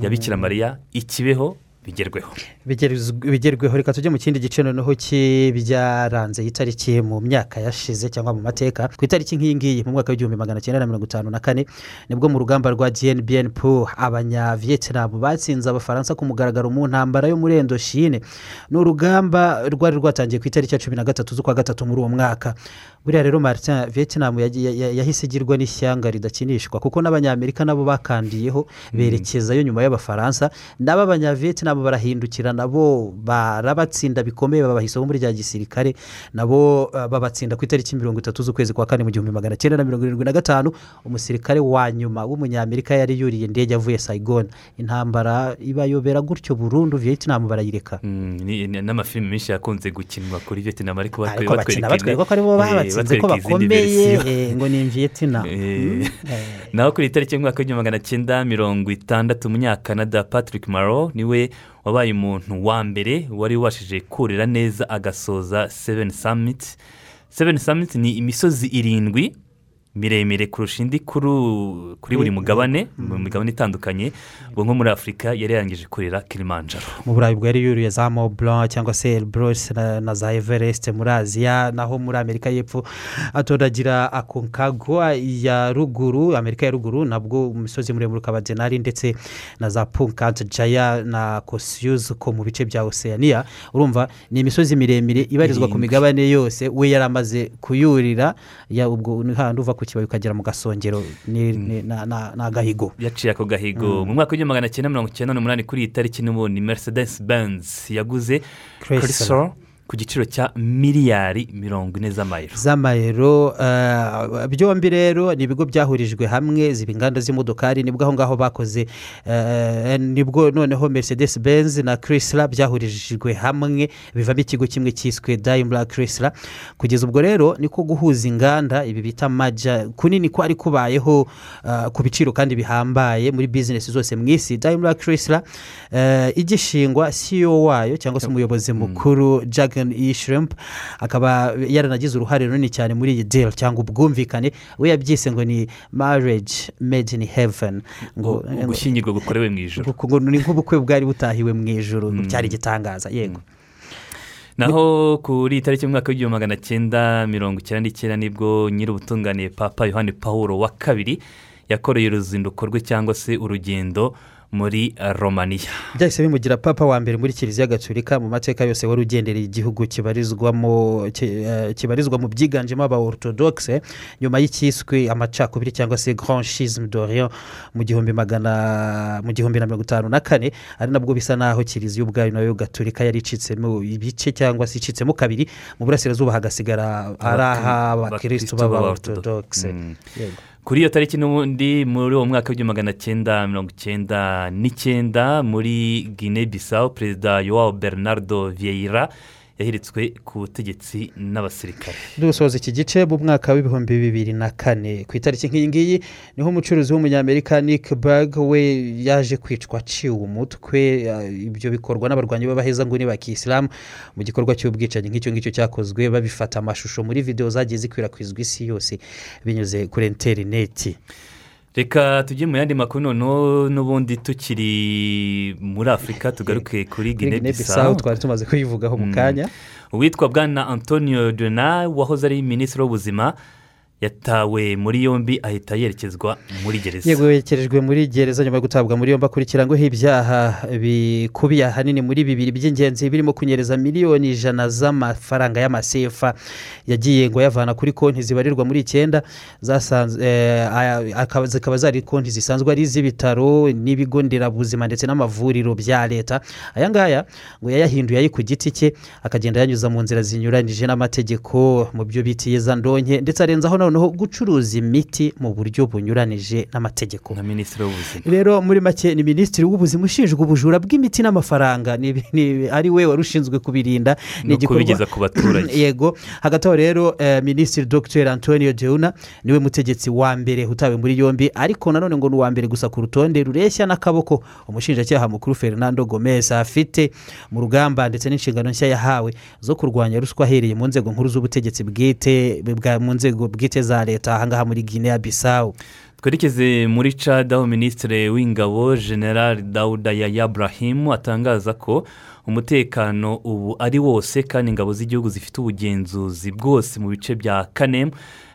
ya bikira mariya ikibeho bigerweho. Bigerweho reka tujye mu kindi gice noneho cy'ibyaranze iyi tariki mu myaka yashize cyangwa mu mateka ku itariki nk'iyi ngiyi mu mwaka w'igihumbi magana cyenda na mirongo itanu na kane ni bwo mu rugamba rwa gnbn po abanyavietnam batsinze abafaransa ku mugaragaro mu ntambara yo muri endoshine ni urugamba rwari rwatangiye ku itariki ya cumi na gatatu z'ukwa gatatu muri uwo mwaka. Buriya rero yagiye- ya- yahise igirwa n'ishyanga ridakinishwa kuko n'abanyamerika nabo bakandiyeho berekezayo nyuma y'abafaransa nabo abanyavietnam barahindukira nabo barabatsinda bikomeye babaha isomo rya gisirikare nabo uh, babatsinda ku itariki mirongo itatu z'ukwezi kwa kane mu gihumbi magana cyenda na mirongo irindwi na gatanu umusirikare wa nyuma w'umunyamerika yari yuriye indege avuye saigon. Intambara ibayobera gutyo burundu vietnam barayireka. Mm, n'amafilimi menshi yakunze gukinwa kuri vietnam ariko batwereka ko ari bo eh, babatsinze ko bakomeye. eh, ngo ni vietnam Eh, naho kuri tariki y'umwaka w'igihumbi magana cyenda mirongo itandatu umunyakanada patrick maro ni we wabaye umuntu wa mbere wari ubashije kurira neza agasoza seven summit. Seven summit ni imisozi irindwi miremire kurusha indi kuri buri mugabane mu migabane itandukanye ubwo nko muri afurika yari yarangije kurira kilimanjaro. Mu burayi bwari yuriye za blanc cyangwa se elbrus na, za everest muri aziya naho muri amerika y'epfo atoragira aconcagua ya ruguru amerika ya ruguru nabwo umusozi muremure ukaba denari ndetse na za punkant jaya na kosiyuzi ko mu bice bya oceania. Urumva ni imisozi miremire ibarizwa ku migabane yose we yari amaze kuyurira ya ubwo ni hahandi uva ku kibabi ukagera mu gasongero? Ni ni- na- na- ni agahigo yaciye ako gahigo. Mu mwaka w'igihumbi magana cyenda mirongo icyenda n'umunani kuri iyi tariki n'ubundi mercedes benz yaguze Chrysler. Ku giciro cya miliyari mirongo ine z'amayero. Z'amayero eh, byombi rero ni ibigo byahurijwe hamwe ziba inganda z'imodokari ni bwo aho ngaho bakoze eh, ni bwo noneho mercedes benz na chrysler byahurijwe hamwe bivamo ikigo kimwe cyiswe daimler chrysler. Kugeza ubwo rero niko guhuza inganda ibi bita maja kunini kwari kubayeho eh, ku biciro kandi bihambaye muri bizinesi zose mu isi. Chrysler eh, igishingwa ceo wayo cyangwa se umuyobozi mukuru jagan ishrimp akaba yaranagize uruhare runini cyane muri iyi deal. Cyangwa ubwumvikane we yabyise ngo ni marriage made in heaven. Ngo ugushyingirwa gukorewe mu ijoro ngo ni nk'ubukwe bwari butahiwe mu ijoro byari igitangaza yego. Naho kuri tariki y'umwaka w'igihumbi magana cyenda mirongo icyenda n'icyenda ni bwo nyir'ubutungane papa yohani paul wa kabiri yakoreye uruzinduko rwe cyangwa se urugendo muri romaniya byahise bimugira papa wa mbere muri kiliziya gatolika mu mateka yose wari ugendereye igihugu kibarizwamo ki- eh, kibarizwa mu byiganjemo aba orthodoxe nyuma y'icyiswe amacakubiri cyangwa se grand schisme d'orient mu gihumbi magana mu gihumbi na mirongo itanu na kane ari nabwo bisa naho kiliziya ubwayo na yo gatolika yari icitsemo ibice cyangwa se icitsemo kabiri mu burasirazuba hagasigara ari aha abakirisitu b'aba orthodoxe Yego. Kuri iyo tariki n'ubundi muri uwo mwaka w'igihumbi magana cyenda mirongo icyenda n'icyenda muri guinea bissau perezida yoao bernardo vieira yahiritswe ku butegetsi n'abasirikare. Dusoza iki gice mu mwaka w'ibihumbi bibiri na kane. Ku itariki nk'iyi ngiyi ni ho umucuruzi w'umunyamerika nick bag we yaje kwicwa aciwe umutwe eh, ibyo bikorwa n'abarwanyi b'abahezanguni ba kisilamu mu gikorwa cy'ubwicanyi nk'icyo ngicyo cyakozwe babifata amashusho muri videwo zagiye zikwirakwizwa isi yose binyuze kuri interineti reka tujye mu yandi makuru noneho n'ubundi tukiri muri afurika tugaruke kuri bissau Bissau twari tumaze kuyivugaho mu Mm. kanya uwitwa bwana antonio dona wahoze ari minisitiri w'ubuzima yatawe muri yombi ahita yerekezwa muri gereza. Yego yekerejwe muri gereza nyuma yo gutabwa muri yombi akurikiranyweho ibyaha bikubiye ahanini muri bibiri by'ingenzi birimo kunyereza miliyoni ijana z'amafaranga y'amasefa yagiye ngo yavana kuri konti zibarirwa muri icyenda eh, zikaba zari konti zisanzwe ari iz'ibitaro n'ibigo nderabuzima ndetse n'amavuriro bya leta. Aya ngaya ngo yayahinduye ayi ku giti cye akagenda yanyuza mu nzira zinyuranyije n'amategeko mu byo bitiye za ndonke ndetse arenzaho noneho gucuruza imiti mu buryo bunyuranije n'amategeko. Nka minisitiri w'ubuzima. Rero muri make ni minisitiri w'ubuzima ushinzwe ubujura bw'imiti n'amafaranga. Ni- ni- ari we wari ushinzwe kubirinda. No kubigeza ku baturage. yego. Hagati aho rero eh, minisitiri dr. Antonio deuna ni we mutegetsi wa mbere utawe muri yombi ariko nanone ngo ni uwa mbere gusa ku rutonde rureshya n'akaboko. Umushinjacyaha mukuru fernando gomez afite mu rugamba ndetse n'inshingano nshya yahawe zo kurwanya ruswa ahereye mu nzego nkuru z'ubutegetsi bwite mu nzego bwite za leta ahangaha muri guinea bissau. Twerekeze muri cad aho minisitiri w'ingabo general dawuda yaya burahimu atangaza ko umutekano ubu ari wose kandi ingabo z'igihugu zifite ubugenzuzi bwose mu bice bya kanem.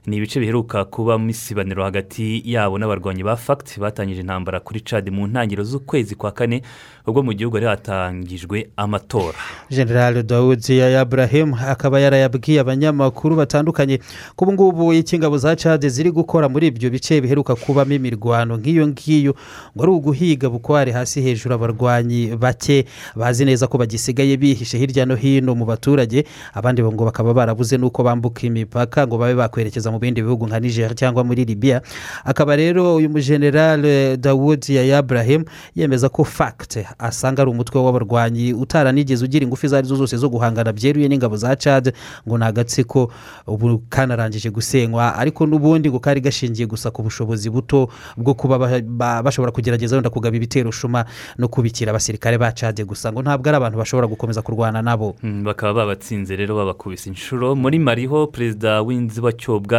Ni ibice biheruka kuba mu isibaniro hagati yabo n'abarwanyi ba fagiti batangije intambara kuri cad mu ntangiriro z'ukwezi kwa kane ubwo mu gihugu hari hatangijwe amatora. General dawudi ya Ibrahim akaba yarayabwiye abanyamakuru batandukanye ko ubu ngubu ingabo za cade ziri gukora muri ibyo bice biheruka kubamo imirwano nk'iyo ngiyo ngo ari uguhiga bukware hasi hejuru abarwanyi bake. Bazi neza ko bagisigaye bihishe hirya no hino mu baturage abandi ngo bakaba barabuze n'uko bambuka imipaka ngo babe bakwerekeza mu bindi bihugu nka niger cyangwa muri libya. Akaba rero uyu mujenerale dawudi ya Ibrahim yemeza ko fagiti asanga ari umutwe w'abarwanyi utaranigeze ugira ingufu izo ari zo zose zo guhangana byeruye n'ingabo za cade ngo ni agatsiko ubu kanarangije gusenywa ariko n'ubundi ngo kari gashingiye gusa ku bushobozi buto bwo kuba ba- ba- bashobora kugerageza wenda kugaba ibitero shuma no kubikira abasirikare ba cade gusa ngo ntabwo ari abantu bashobora gukomeza kurwana nabo. Mm, bakaba babatsinze rero babakubise inshuro. Muri mariho perezida w'inzibacyuho bwa eh,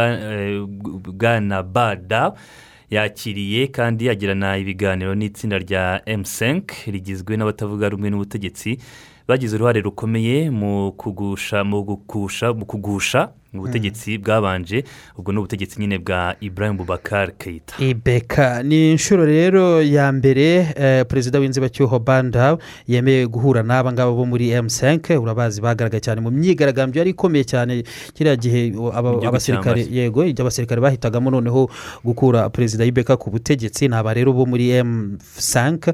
bwana bada yakiriye kandi yagirana ibiganiro n'itsinda rya emusenke rigizwe n'abatavuga rumwe n'ubutegetsi bagize uruhare rukomeye mu kugusha mu gukusha kugusha ubutegetsi bwabanje ubwo ni ubutegetsi nyine bwa ibrahim bubakar keita. Ibeka ni inshuro rero ya mbere eh, perezida w'inzibacyuho banda yemeye guhura n'aba ngaba bo muri emusenke urabazi bagaragaye cyane mu myigaragambyo yari ikomeye cyane. Kiriya gihe abasirikare yego abasirikare bahitagamo noneho gukura perezida y'ibeka ku butegetsi. Ni aba rero bo muri emusenke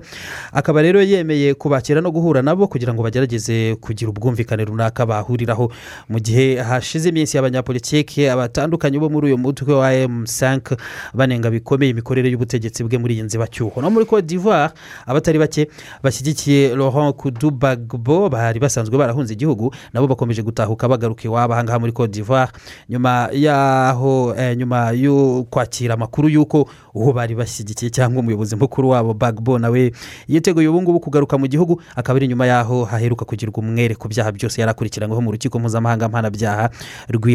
akaba rero yemeye kubakira no guhura nabo kugira ngo bagerageze kugira ubwumvikane runaka bahuriraho. Mu gihe hashize iminsi y'abanyapolitiki batandukanye bo muri uyu mutwe wa emusenke banenga bikomeye imikorere y'ubutegetsi bwe muri iyi nzibacyuho. No muri cote d'ivoire abatari bake bashyigikiye laurent kudubagbo bari basanzwe barahunze igihugu nabo bakomeje gutahuka bagaruka iwabo. Ahangaha muri cote d'ivoire nyuma yaho eh, nyuma yo kwakira amakuru y'uko uwo bari bashyigikiye cyangwa umuyobozi mukuru wabo bagbo nawe yiteguye ubu ngubu kugaruka mu gihugu akaba ari nyuma yaho haheruka kugirwa umwere ku byaha byose yari akurikiranyweho mu rukiko mpuzamahanga mpanabyaha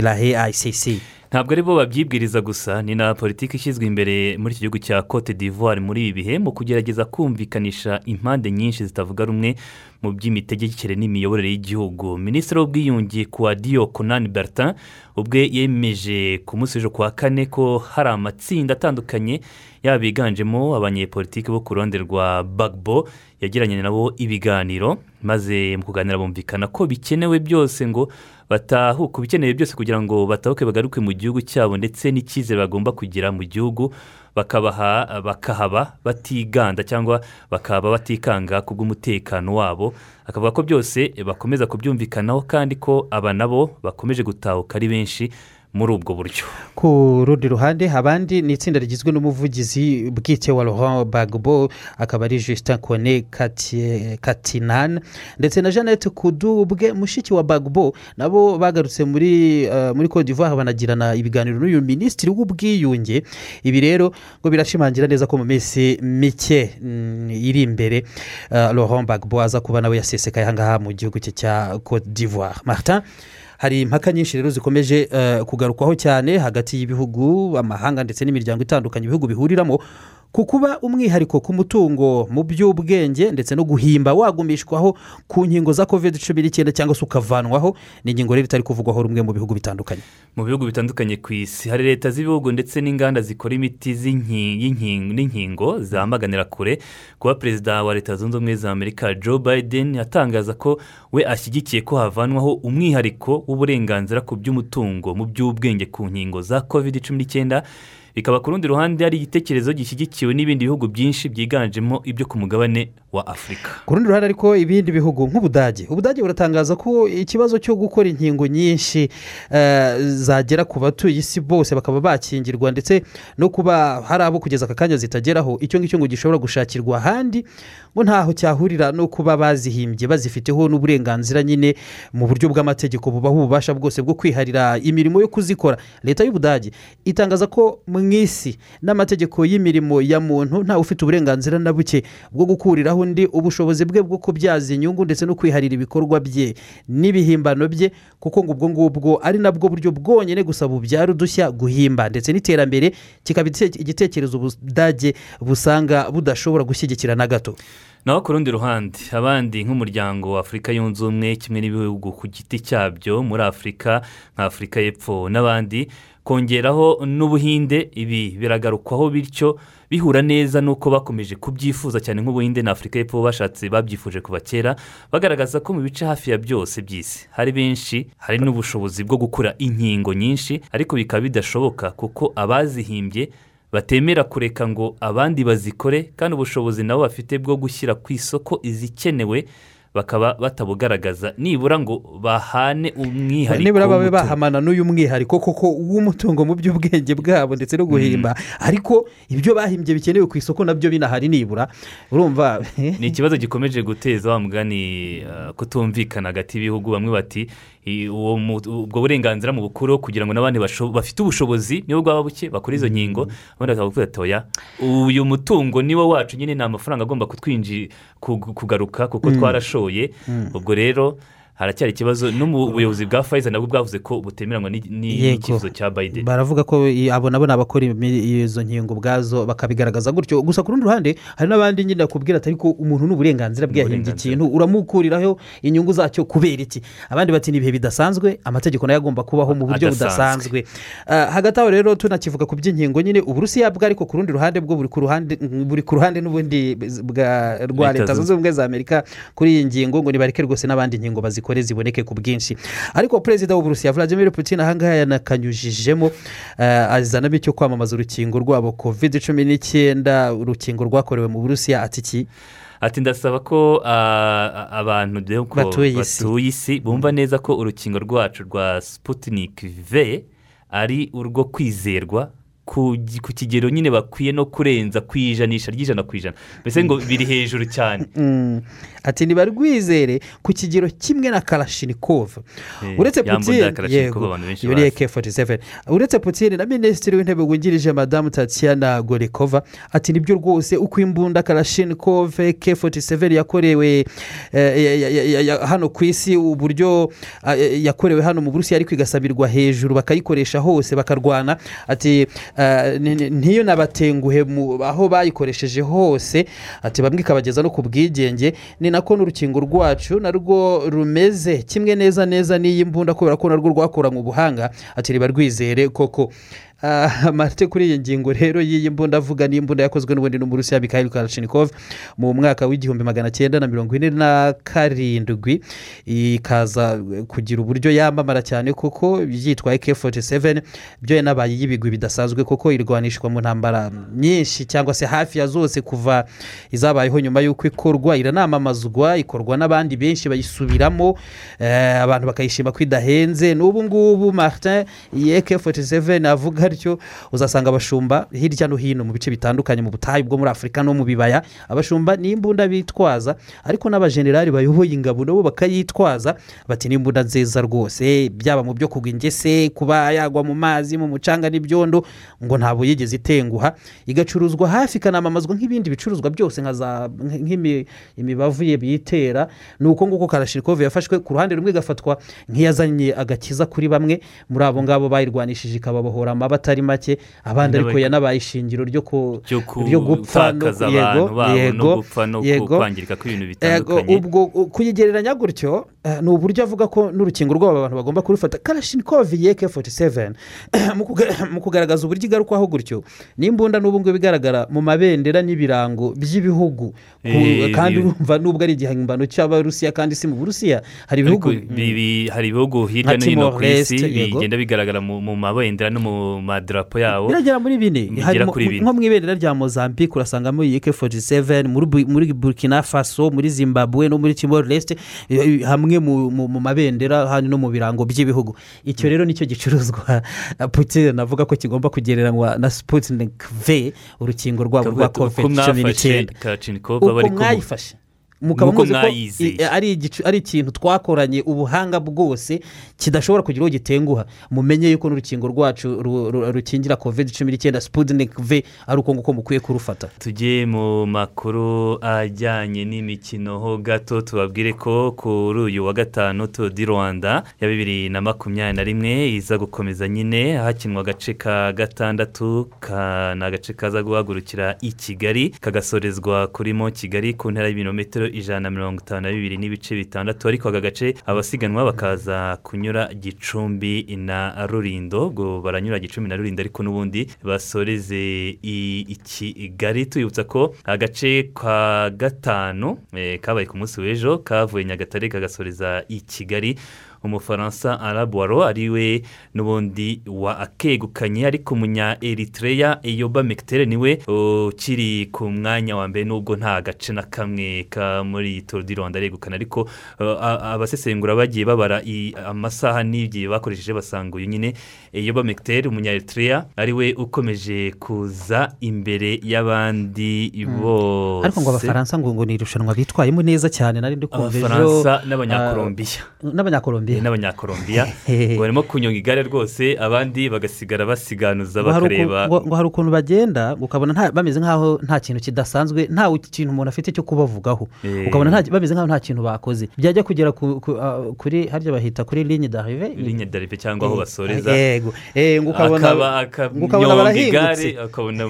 rw'irahe icc ntabwo ari bo babyibwiriza gusa ni na politiki ishyizwe imbere muri iki gihugu cya cote d'ivoire. Muri ibi bihe mu kugerageza kumvikanisha impande nyinshi zitavuga rumwe mu by'imitegekere n'imiyoborere y'igihugu. Minisitiri w'ubwiyunge kuwadiyo konani bertin ubwe yemeje ku munsi w'ejo kuwa kane ko hari amatsinda atandukanye yaba biganjemo abanyepolitiki bo ku ruhande rwa bagbo yagiranye nabo ibiganiro maze mu kuganira bumvikana ko bikenewe byose ngo batahuke ibikenewe byose kugira ngo batahuke bagaruke mu gihugu cyabo ndetse n'icyizere bagomba kugira mu gihugu bakabaha bakahaba batiganda cyangwa bakaba batikanga ku bw'umutekano wabo. Akavuga ko byose bakomeza kubyumvikanaho kandi ko aba nabo bakomeje gutahuka ari benshi muri ubwo buryo. Ku rundi ruhande abandi ni itsinda rigizwe n'umuvugizi bwite wa laurent bagbo akaba ari justin kone Kati- katinan ndetse na jeannette kudubwe mushiki wa bagbo nabo bagarutse muri eh, muri cote d'ivoire banagirana ibiganiro n'uyu minisitiri w'ubwiyunge. Ibi rero ngo birashimangira neza ko mu minsi mike mm, iri imbere eh, laurent bagbo aza kuba nawe yasesekaye ahangaha mu gihugu cye cya cote d'ivoire. Martin? Hari impaka nyinshi rero zikomeje eh, kugarukwaho cyane hagati y'ibihugu amahanga ndetse n'imiryango itandukanye ibihugu bihuriramo. Ku kuba umwihariko ku mutungo mu by'ubwenge ndetse no guhimba wagumishwaho ku nkingo za covid cumi n'icyenda cyangwa se ukavanwaho ni ingingo rero itari kuvugwaho rumwe mu bihugu bitandukanye. Mu bihugu bitandukanye ku isi hari leta z'ibihugu ndetse n'inganda zikora imiti n'inkingo zamaganira kure. Kuba perezida wa leta zunze ubumwe za amerika joe biden atangaza ko we ashyigikiye ko havanwaho umwihariko w'uburenganzira ku by'umutungo mu by'ubwenge ku nkingo za covid cumi n'icyenda bikaba ku rundi ruhande hari igitekerezo gishyigikiwe n'ibindi bihugu byinshi byiganjemo ibyo ku mugabane wa afurika ku rundi ruhande ariko ibindi bihugu nk'ubudage. Ubudage buratangaza ko ikibazo cyo gukora inkingo nyinshi eh, zagera ku batuye isi bose bakaba bakingirwa ndetse no kuba hari abo kugeza aka kanya zitageraho. Icyo ngicyo ngo gishobora gushakirwa ahandi ngo ntaho cyahurira no kuba bazihimbye bazifiteho n'uburenganzira nyine mu buryo bw'amategeko bubaha ububasha bwose bwo kwiharira imirimo yo kuzikora. Leta y'ubudage itangaza ko mu isi n'amategeko y'imirimo ya muntu ntawe ufite uburenganzira na buke bwo gukuriraho undi ubushobozi bwe bwo kubyaza inyungu ndetse no kwiharira ibikorwa bye. N'ibihimbano bye kuko ngo ubwo ngubwo ari nabwo buryo bwonyine gusa bubyara udushya guhimba. Ndetse n'iterambere kikaba ite- igitekerezo ubudage busanga budashobora gushyigikira na gato. Naho ku rundi ruhande abandi nk'umuryango wa afurika yunze ubumwe kimwe n'ibihugu ku giti cyabyo muri afurika nka afurika y'epfo n'abandi kongeraho n'ubuhinde. Ibi biragarukwaho bityo bihura neza n'uko bakomeje kubyifuza cyane nk'ubuhinde na afurika y'epfo bashatse babyifuje kuva kera bagaragaza ko mu bice hafi ya byose by'isi hari benshi hari n'ubushobozi bwo gukora inkingo nyinshi ariko bikaba bidashoboka kuko abazihimbye batemera kureka ngo abandi bazikore kandi ubushobozi nabo bafite bwo gushyira ku isoko izikenewe bakaba batabugaragaza. Nibura ngo bahane umwihariko nibura babe bahamana n'uyu mwihariko koko w'umutungo mu by'ubwenge bwabo ndetse no guhimba. Ariko ibyo bahimbye bikenewe ku isoko na byo binahari nibura. Urumva ni ikibazo gikomeje guteza wa mugani uh, kutumvikana hagati y'ibihugu. Bamwe bati ubwo burenganzira mu bukuru kugira ngo n'abandi bafite ubushobozi nibo bwaba buke bakora izo nkingo abandi bakavuga ati oya uyu mutungo niwo wacu nyine ni amafaranga agomba kutwinji kug- kugaruka kuko Mm. Twarashoye Mm. ubwo rero haracyari ikibazo no mu buyobozi bwa fayiza nabwo bwavuze ko butemeranywa n'icyifuzo cya bayideni baravuga ko abo nabo ni abakora izo nkingo ubwazo bakabigaragaza gutyo. Gusa ku rundi ruhande hari n'abandi nyine bakubwira ati ariko umuntu ni uburenganzira bwe yahimbye ikintu uramukuriraho inyungu zacyo kubera iki? Abandi bati ni ibihe bidasanzwe? Amategeko na yo agomba kubaho mu buryo budasanzwe. Ah, hagati aho rero tunakivuga ku by'inkingo nyine uburusiya bwo ariko ku rundi ruhande bwo buri ku ruhande n'ubundi bwa Leta Zunze- ubumwe za amerika kuri iyi ngingo ngo nibareke rwose n'abandi nkingo bazikore ziboneke ku bwinshi. Ariko perezida w'uburusiya vladimir putin ahangaha yanakanyujijemo eh, azanamo icyo kwamamaza urukingo rwabo covid cumi n'icyenda. Urukingo rwakorewe mu burusiya ati iki ati ndasaba ko ah, abantu Batuye isi. bumva neza ko urukingo rwacu rwa sputnik v ari urwo kwizerwa ku kigero nyine bakwiye no kurenza ku ijanisha ry'ijana ku ijana. Mbese ngo biri hejuru cyane. Mm. ati ntibarwizere ku kigero kimwe na karashinikov Eh, uretse Kalashnikov yego. bazi. eke foti seveni uretse putin na minisitiri w'intebe wungirije madamu tatiana gorikova ati ni byo rwose uko imbunda karashinikov eke foti seveni yakorewe eh, hano ku isi uburyo eh, yakorewe hano mu burusiya ariko igasabirwa hejuru bakayikoresha hose bakarwana. Ati ah, ni- ni- ntiyo nabatenguhe mu- aho bayikoresheje hose. Ati bamwe ikabageza no ku bwigenge. Ni nako n'urukingo rwacu narwo rumeze. Kimwe neza neza n'iyi mbunda kubera ko narwo rwakoranywe ubuhanga. Ati riba rwizere koko. Ah, marite kuri iyi ngingo rero y'iyi mbunda avuga ni imbunda yakozwe n'ubundi n'umurusiya mikhail kalashnikov mu mwaka w'igihumbi magana cyenda na mirongo ine na karindwi. Ikaza kugira uburyo yamamara cyane kuko yitwa ak47 byo yanabaye y'ibigwi bidasanzwe kuko irwanishwa mu ntambara nyinshi cyangwa se hafi ya zose kuva izabayeho nyuma y'uko ikorwa. Iranamamazwa ikorwa n'abandi benshi bayisubiramo. Eh, abantu bakayishima ko idahenze n'ubu ngubu martin iyi ak47 avuga atyo uzasanga abashumba hirya no hino mu bice bitandukanye mu butayu bwo muri afurika no mu bibaya. Abashumba ni imbunda bitwaza ariko n'abajenerali bayoboye ingabo nabo bakayitwaza bati ni imbunda nziza rwose. Byaba mu byo kugwa ingese kuba yagwa mu mazi mu mucanga n'ibyondo ngo ntabwo yigeze itenguha igacuruzwa hafi ikanamamazwa nk'ibindi bicuruzwa byose nka za imibavu ye biyitera ni uko nguko karashirikove yafashwe ku ruhande rumwe igafatwa nk'iyazanye agakiza kuri bamwe. Muri abo ngabo bayirwanishije ikababohora amaba atari make abandi ariko yanabaye ishingiro ryo gupfa yego, yego, ubwo kuyigereranya gutyo eh, ni uburyo avuga ko n'urukingo rw'abo bantu bagomba kurufata. Karashinikovi yeke 47 mu kuga- mu kugaragaza uburyo igarukwaho gutyo n'imbunda n'ubu ngubu igaragara mu mabendera n'ibirango by'ibihugu. Ku- Eh, kandi urumva nubwo ari igihimbano cy'abarusiya kandi si mu burusiya hari ibihugu hari ibihugu hirya no hino ku isi bigenda bigaragara mu mabendera no mu madarapo yabo. Biragera muri bine. Nko mu ibendera rya mozambique urasangamo k47 muri Bu- muri burkina faso muri zimbabwe no muri timor leste hamwe mu mabendera hano no mu birango by'ibihugu. Icyo rero ni cyo gicuruzwa putin. Avuga ko kigomba kugereranywa na sputnik v urukingo rwabo rwa uko cumi n'icyenda. Uko mwayifashe? Mukaba muzi ko ari ikintu twakoranye ubuhanga bwose kidashobora kugira uwo gitenguha mumenye yuko n'urukingo rwacu ru- ru- rukingira covid cumi n'icyenda sputnik v ari uko nguko mukwiye kurufata. Tujye mu makuru ajyanye n'imikino ho gato tubabwire ko kuri uyu wa gatanu du rwanda ya bibiri na makumyabiri na rimwe iza gukomeza nyine hakinwa agace ka gatandatu ni agace kaza guhagurukira i kigali kagasorezwa kuri mo kigali ku ntera y'ibirometero ijana na mirongo itanu na bibiri n'ibice bitandatu. Ariko aka gace abasiganwa bakaza kunyura gicumbi na rurindo ubwo baranyura gicumbi na rurindo ariko n'ubundi basoreze i kigali. Tuyibutsa ko agace ka gatanu eh, kabaye ku munsi w'ejo kavuye nyagatare kagasoreza i kigali. Umufaransa arabuwaro ari we n'ubundi wa akegukanye ariko umunya eritreya eyoba mekitere ni we ukiri ku mwanya wa mbere nubwo nta gace na kamwe ka muri turu di rwanda aregukana. Ariko uh, abasesengura bagiye babara amasaha n'igihe bakoresheje basanga uyu nyine. Eyoba mekitere umunya eritreya ari we ukomeje kuza imbere y'abandi bose. Ariko ngo abafaransa ngo ni irushanwa bitwayemo neza cyane nari ndi kumva ejo abafaransa n'abanyakolombiya. ah, n'abanyakolombiya. Barimo kunyonga igare rwose abandi bagasigara basiganuza bakareba. ngo- hari ukuntu bagenda ukabona bameze nk'aho nta kintu kidasanzwe nta kintu umuntu afite cyo kubavugaho. Eh. ukabona bameze nk'aho nta kintu bakoze. Byajya kugera ku- ku- kuri harya bahita kuri ligne d'arrive ligne d'arrive cyangwa aho Eh, basoreza. yego. Eh, ngo ukabona ukabona barahingutse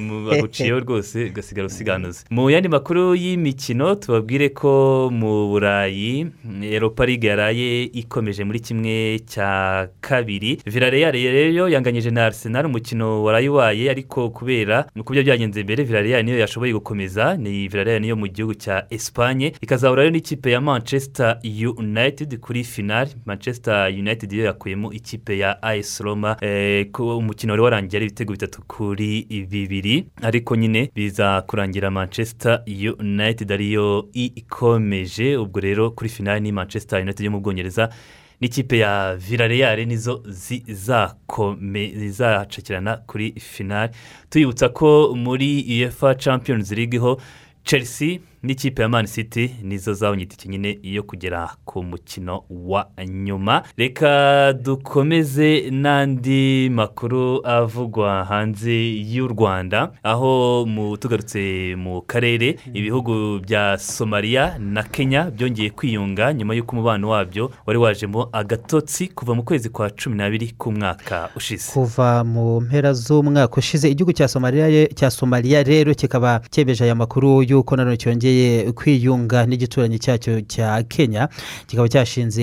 mu- baguciyeho rwose ugasigara usiganuza mu yandi makuru y'imikino tubabwire ko mu burayi eropa ligue yaraye ikomeje muri kimwe cya kabiri. Villarreal rero yanganyije na arsenal umukino warayiwaye ariko kubera uko byo byagenze mbere villarreal niyo yashoboye gukomeza ni villarreal niyo mu gihugu cya esipanye ikazahura rero n'ikipe ya manchester united kuri finale manchester united yo yakuyemo ikipe ya as roma eh, ko umukino wari warangiye ari ibitego bitatu kuri bibiri. Ariko nyine biza kurangira manchester united ariyo ikomeje. Ubwo rero kuri finale ni manchester united yo mu bwongereza n'ikipe ya villarreal nizo zizacakirana kuri finale. Tuyibutsa ko muri uefa champions league ho chelsea n'ikipe ya man city nizo zabonye itike nyine yo kugera ku mukino wa nyuma. Reka dukomeze n'andi makuru avugwa hanze y'u rwanda aho tugarutse mu karere ibihugu bya somaliya na kenya byongeye kwiyunga nyuma y'uko umubano wabyo wari wajemo agatotsi kuva mu kwezi kwa cumi n'abiri k'umwaka ushize. Kuva mu mpera z'umwaka ushize igihugu cya somaliya rero kikaba cyemeje aya makuru y'uko nanone cyongeye cyongeye kwiyunga n'igituranyi cyacyo cya kenya kikaba cyashinze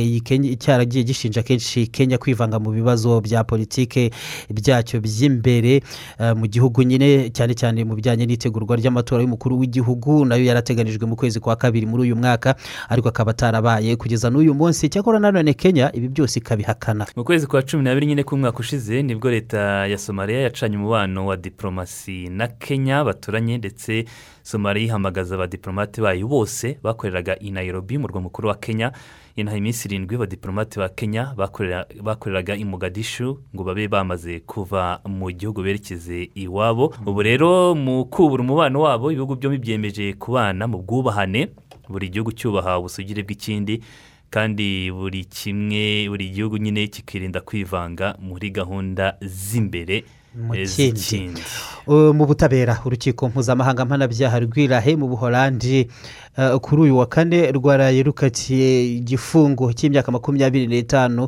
cyaragiye gishinja kenshi kenya kwivanga mu bibazo bya politike byacyo by'imbere eh, mu gihugu nyine cyane cyane mu bijyanye n'itegurwa ry'amatora y'umukuru w'igihugu na yo yarateganijwe mu kwezi kwa kabiri muri uyu mwaka ariko akaba atarabaye. Kugeza n'uyu munsi cyakora nanone kenya ibi byose ikabihakana. Mu kwezi kwa cumi n'abiri nyine k'umwaka ushize ni bwo leta ya somaliya yacanye umubano wa diporomasi na kenya baturanye ndetse somaliya ihamagaza abadiporomate bayo bose bakoreraga i nairobi mu murwa mukuru wa kenya. Inaha iminsi irindwi abadiporomate ba kenya bakorera- bakoreraga i mugadishu ngo babe bamaze kuva mu gihugu berekeze iwabo. Ubu rero mu kubura umubano wabo ibihugu byombi byemeje kubana mu bwubahane. Buri gihugu cyubaha ubusugire bw'ikindi kandi buri kimwe buri gihugu nyine kikirinda kwivanga muri gahunda z'imbere. Mu kindi. mu butabera urukiko mpuzamahanga mpanabyaha rw'irahe mu buholandi uh, kuri uyu wa kane rwaraye rukatiye igifungo cy'imyaka makumyabiri n'itanu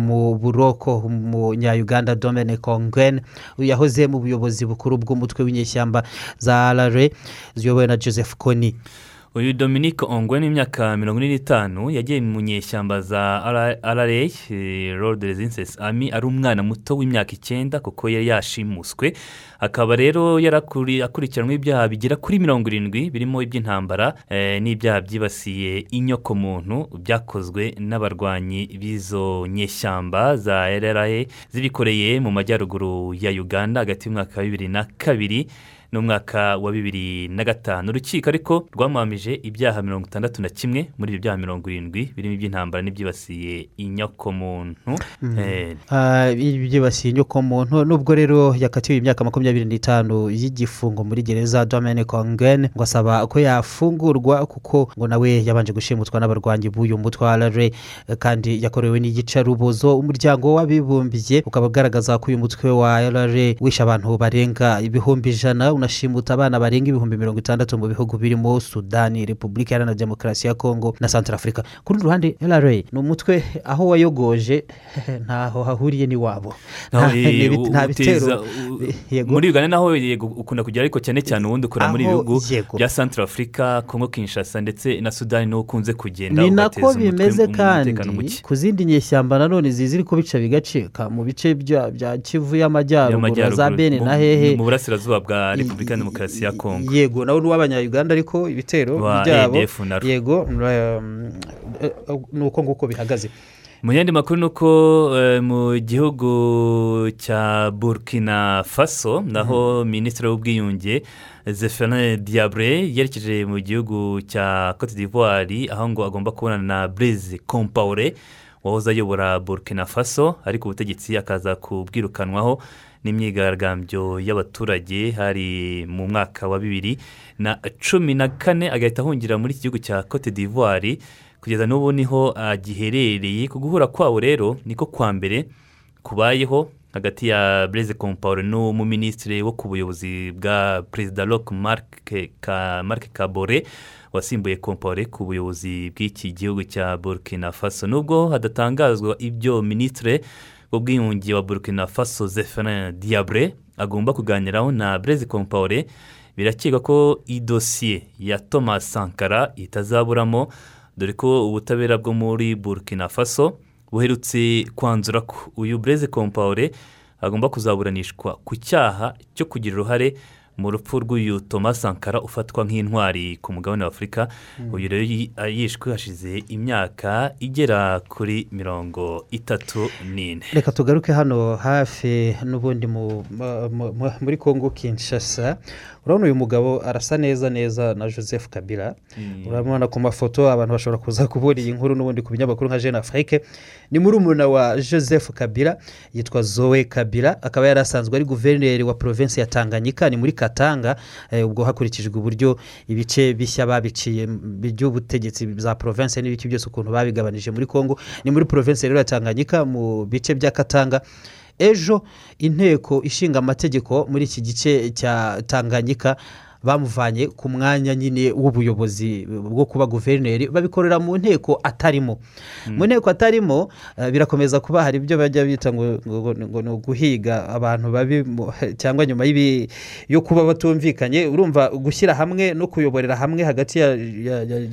mu buroko umunya-uganda dominic ongwen uyu yahoze mu buyobozi bukuru bw'umutwe w'inyeshyamba za rare ziyobowe na joseph kony uyu dominique ongwe n'imyaka mirongo ine n'itanu yagiye mu nyeshyamba za rra road resistance army ari umwana muto w'imyaka icyenda kuko yari yashimuswe. Akaba rero akurikiranweho ibyaha bigera kuri mirongo irindwi birimo iby'intambara eh, n'ibyaha byibasiye inyokomuntu byakozwe n'abarwanyi b'izo nyeshyamba za rra zibikoreye mu majyaruguru ya uganda hagati y'umwaka wa bibiri na kabiri. N'umwaka wa bibiri na gatanu urukiko ariko rwamuhamije ibyaha mirongo itandatu na kimwe muri ibyo byaha mirongo irindwi birimo iby'intambara n'ibyibasiye inyokomuntu. Eh, Ah, byibasiye inyokomuntu nubwo rero yakatiwe imyaka makumyabiri n'itanu y'igifungo muri gereza dominic ongwen ngo asaba ko yafungurwa kuko ngo nawe yabanje gushimutwa n'abarwanyi b'uyu mutwe wa rra kandi yakorewe n'igicarubozo umuryango w'abibumbye ukaba ugaragaza ko uyu mutwe wa rra wishe abantu barenga ibihumbi ijana unashimuta abana barenga ibihumbi mirongo itandatu mu bihugu birimo sudani repubulika iharanira demokarasi ya kongo na santara afurika ku rundi ruhande rra ni umutwe aho wayogoje. Ntaho hahuriye n'iwabo Nta- bitero. muri uganda naho ukunda kujya ariko cyane cyane ubundi ukora muri ibihugu bya santara afurika kongo kinshasa ndetse na sudani ni ho ukunze kugenda ni nako bimeze kandi ku zindi nyeshyamba nanone ziziri ko bica bigacika mu bice bya kivu y'amajyaruguru za bene na hehe. mu burasirazuba bwa repubulika ya demokarasi ya kongo yego nawe n'uw'abanyayuganda ariko ibitero byabo yego um, eh, ni uko nguko bihagaze. Mu yandi makuru ni uko eh, mu gihugu cya burkina faso naho minisitiri w'ubwiyunge zephane diabre yerekeje mu gihugu cya cote d'ivoire aho ngo agomba kubonana na blaise compaore wahoze ayobora burkina faso ariko ubutegetsi akaza kubwirukanwaho. N'imyigaragambyo y'abaturage hari mu mwaka wa bibiri na cumi na kane agahita ahungira muri iki gihugu cya cote d'ivoire. Kugeza n'ubu ni ho agiherereye. Ku guhura kwabo rero niko kwa mbere kubayeho hagati ya blaise compaore n'umuminisitiri wo ku buyobozi bwa perezida ka marc kabore wasimbuye compaore ku buyobozi bw'iki gihugu cya burkina faso. Nubwo hadatangazwa ibyo minisitiri w'ubwiyunge wa burkina faso zephirin diabre agomba kuganiraho na blaise compaore birakekwa ko idosiye ya thomas sankara itazaburamo dore ko ubutabera bwo muri burkina faso buherutse kwanzura ko uyu blaise compaore agomba kuzaburanishwa ku cyaha cyo kugira uruhare mu rupfu rw'uyu thomas sankara ufatwa nk'intwari ku mugabane wa afurika Mm. uyu rero yi- yishwe hashize imyaka igera kuri mirongo itatu n'ine. Reka tugaruke hano hafi n'ubundi mu- mu- mu- muri kongo kinshasa. Urabona uyu mugabo arasa neza neza na joseph kabila. Mm. urabona ku mafoto abantu bashobora kuza kubona iyi nkuru n'ubundi ku binyamakuru nka jeune afrique. Ni muri umuna wa joseph kabila yitwa zoe kabila. Akaba yari asanzwe ari guverineri wa provinsi ya tanganyika ni muri katanga eh, ubwo hakurikijwe uburyo ibice bishya babiciye by'ubutegetsi za provinsi n'ibiki byose ukuntu babigabanije muri kongo ni muri provinsi rero ya tanganyika mu bice bya katanga. Ejo inteko ishinga amategeko muri iki gice cya tanganyika bamuvanye ku mwanya nyine w'ubuyobozi bwo kuba guverineri babikorera mu nteko atarimo. Mu nteko atarimo eh, birakomeza kuba hari ibyo bajya bita ngo ni uguhiga abantu babi cyangwa nyuma yo kuba batumvikanye urumva gushyira hamwe no kuyoborera hamwe hagati ya,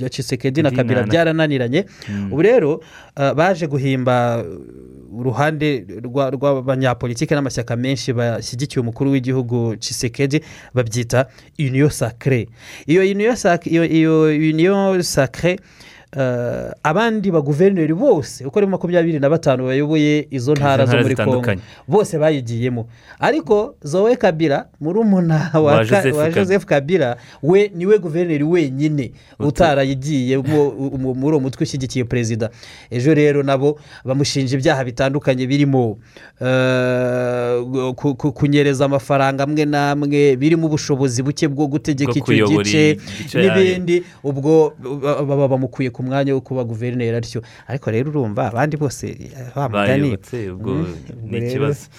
Tshisekedi na kabira na- byarananiranye. Mm. ubu rero eh, baje guhimba uh, uruhande rwa- rw'abanyapolitiki n'amashyaka menshi bashyigikiye umukuru w'igihugu Tshisekedi babyita uniyo uniyo sacre iyo iyo uniyo eh, abandi baguverineri bose uko ari makumyabiri na batanu bayoboye izo ntara zo muri kongo bose bayigiyemo. Ariko zowe kabira murumuna wa, Joseph kabira we ni we guverineri wenyine utarayigiyemo muri uwo mutwe ushyigikiye perezida. Ejo rero nabo bamushinja ibyaha bitandukanye birimo eh, ku- ku- kunyereza amafaranga amwe n'amwe birimo ubushobozi buke bwo gutegeka icyo gice n'ibindi. ubwo ba- baba bamukuye ku mwanya wo kuba guverineri atyo. Ariko rero urumva abandi bose eh, bayobotse ubwo Mm, ni ikibazo.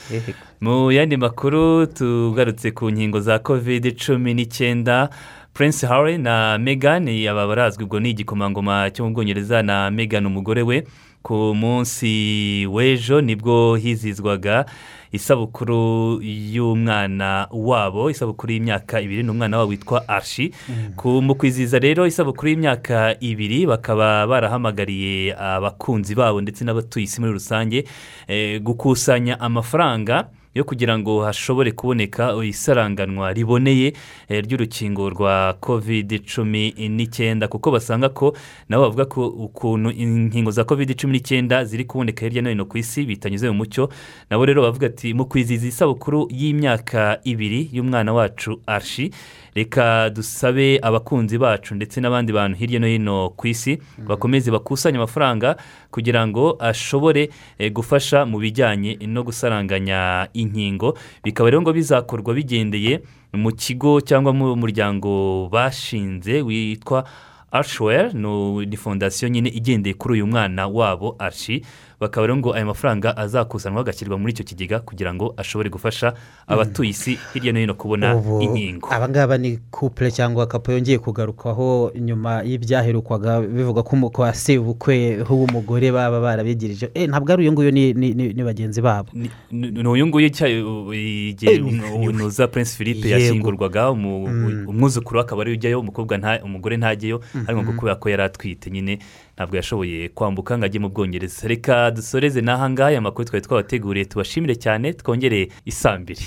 Mu yandi makuru tugarutse ku nkingo za covid cumi n'icyenda prince harry na megan aba barazwi ubwo ni igikomangoma cyo mu bwongereza na megan umugore we. Ku munsi w'ejo ni bwo hizizwaga isabukuru y'umwana wabo isabukuru y'imyaka ibiri ni umwana wabo witwa arshi ku mu kwizihiza rero isabukuru y'imyaka ibiri bakaba barahamagariye abakunzi babo ndetse n'abatuye isi muri rusange eh, gukusanya amafaranga. Yo kugira ngo hashobore kuboneka isaranganwa riboneye eh, ry'urukingo rwa covid cumi n'icyenda kuko basanga ko nabo bavuga ko ukuntu inkingo za covid cumi n'icyenda ziri kuboneka hirya no hino ku isi bitanyuze mu mucyo. Nabo rero bavuga ati mu kwizihiza isabukuru y'imyaka ibiri y'umwana wacu arshi reka dusabe abakunzi bacu ndetse n'abandi bantu hirya no hino ku isi bakomeze bakusanye amafaranga kugira ngo ashobore eh, gufasha mu bijyanye no gusaranganya inkingo. Bikaba rero ngo bizakorwa bigendeye mu kigo cyangwa mu muryango bashinze witwa no- ni fondasiyo nyine igendeye kuri uyu mwana wabo arshi bakaba rero ngo aya mafaranga azakusanwa agashyirwa muri icyo kigega kugira ngo ashobore gufasha abatuye isi hirya no hino kubona inkingo. abangaba ni couple cyangwa kapo yongeye kugarukaho nyuma y'ibyaherukwaga bivuga ko kwa sebukwe w'umugore baba barabigirije. Eh, ntabwo ari uyu nguyu ni- bagenzi babo. Ni uyu nguyu Eh, ni- umu- nuza prince philippe yashyingurwaga umu- Mm. umwuzukuru akaba ari we ujyayo umukobwa umugore ntajyeyo ariko ngo Mhm. kubera ko yari atwite nyine. Ntabwo yashoboye kwambuka ngo ajye mu bwongereza reka dusoreze n'aha ngaha aya makuru twari twabateguriye tubashimire cyane twongere isambiri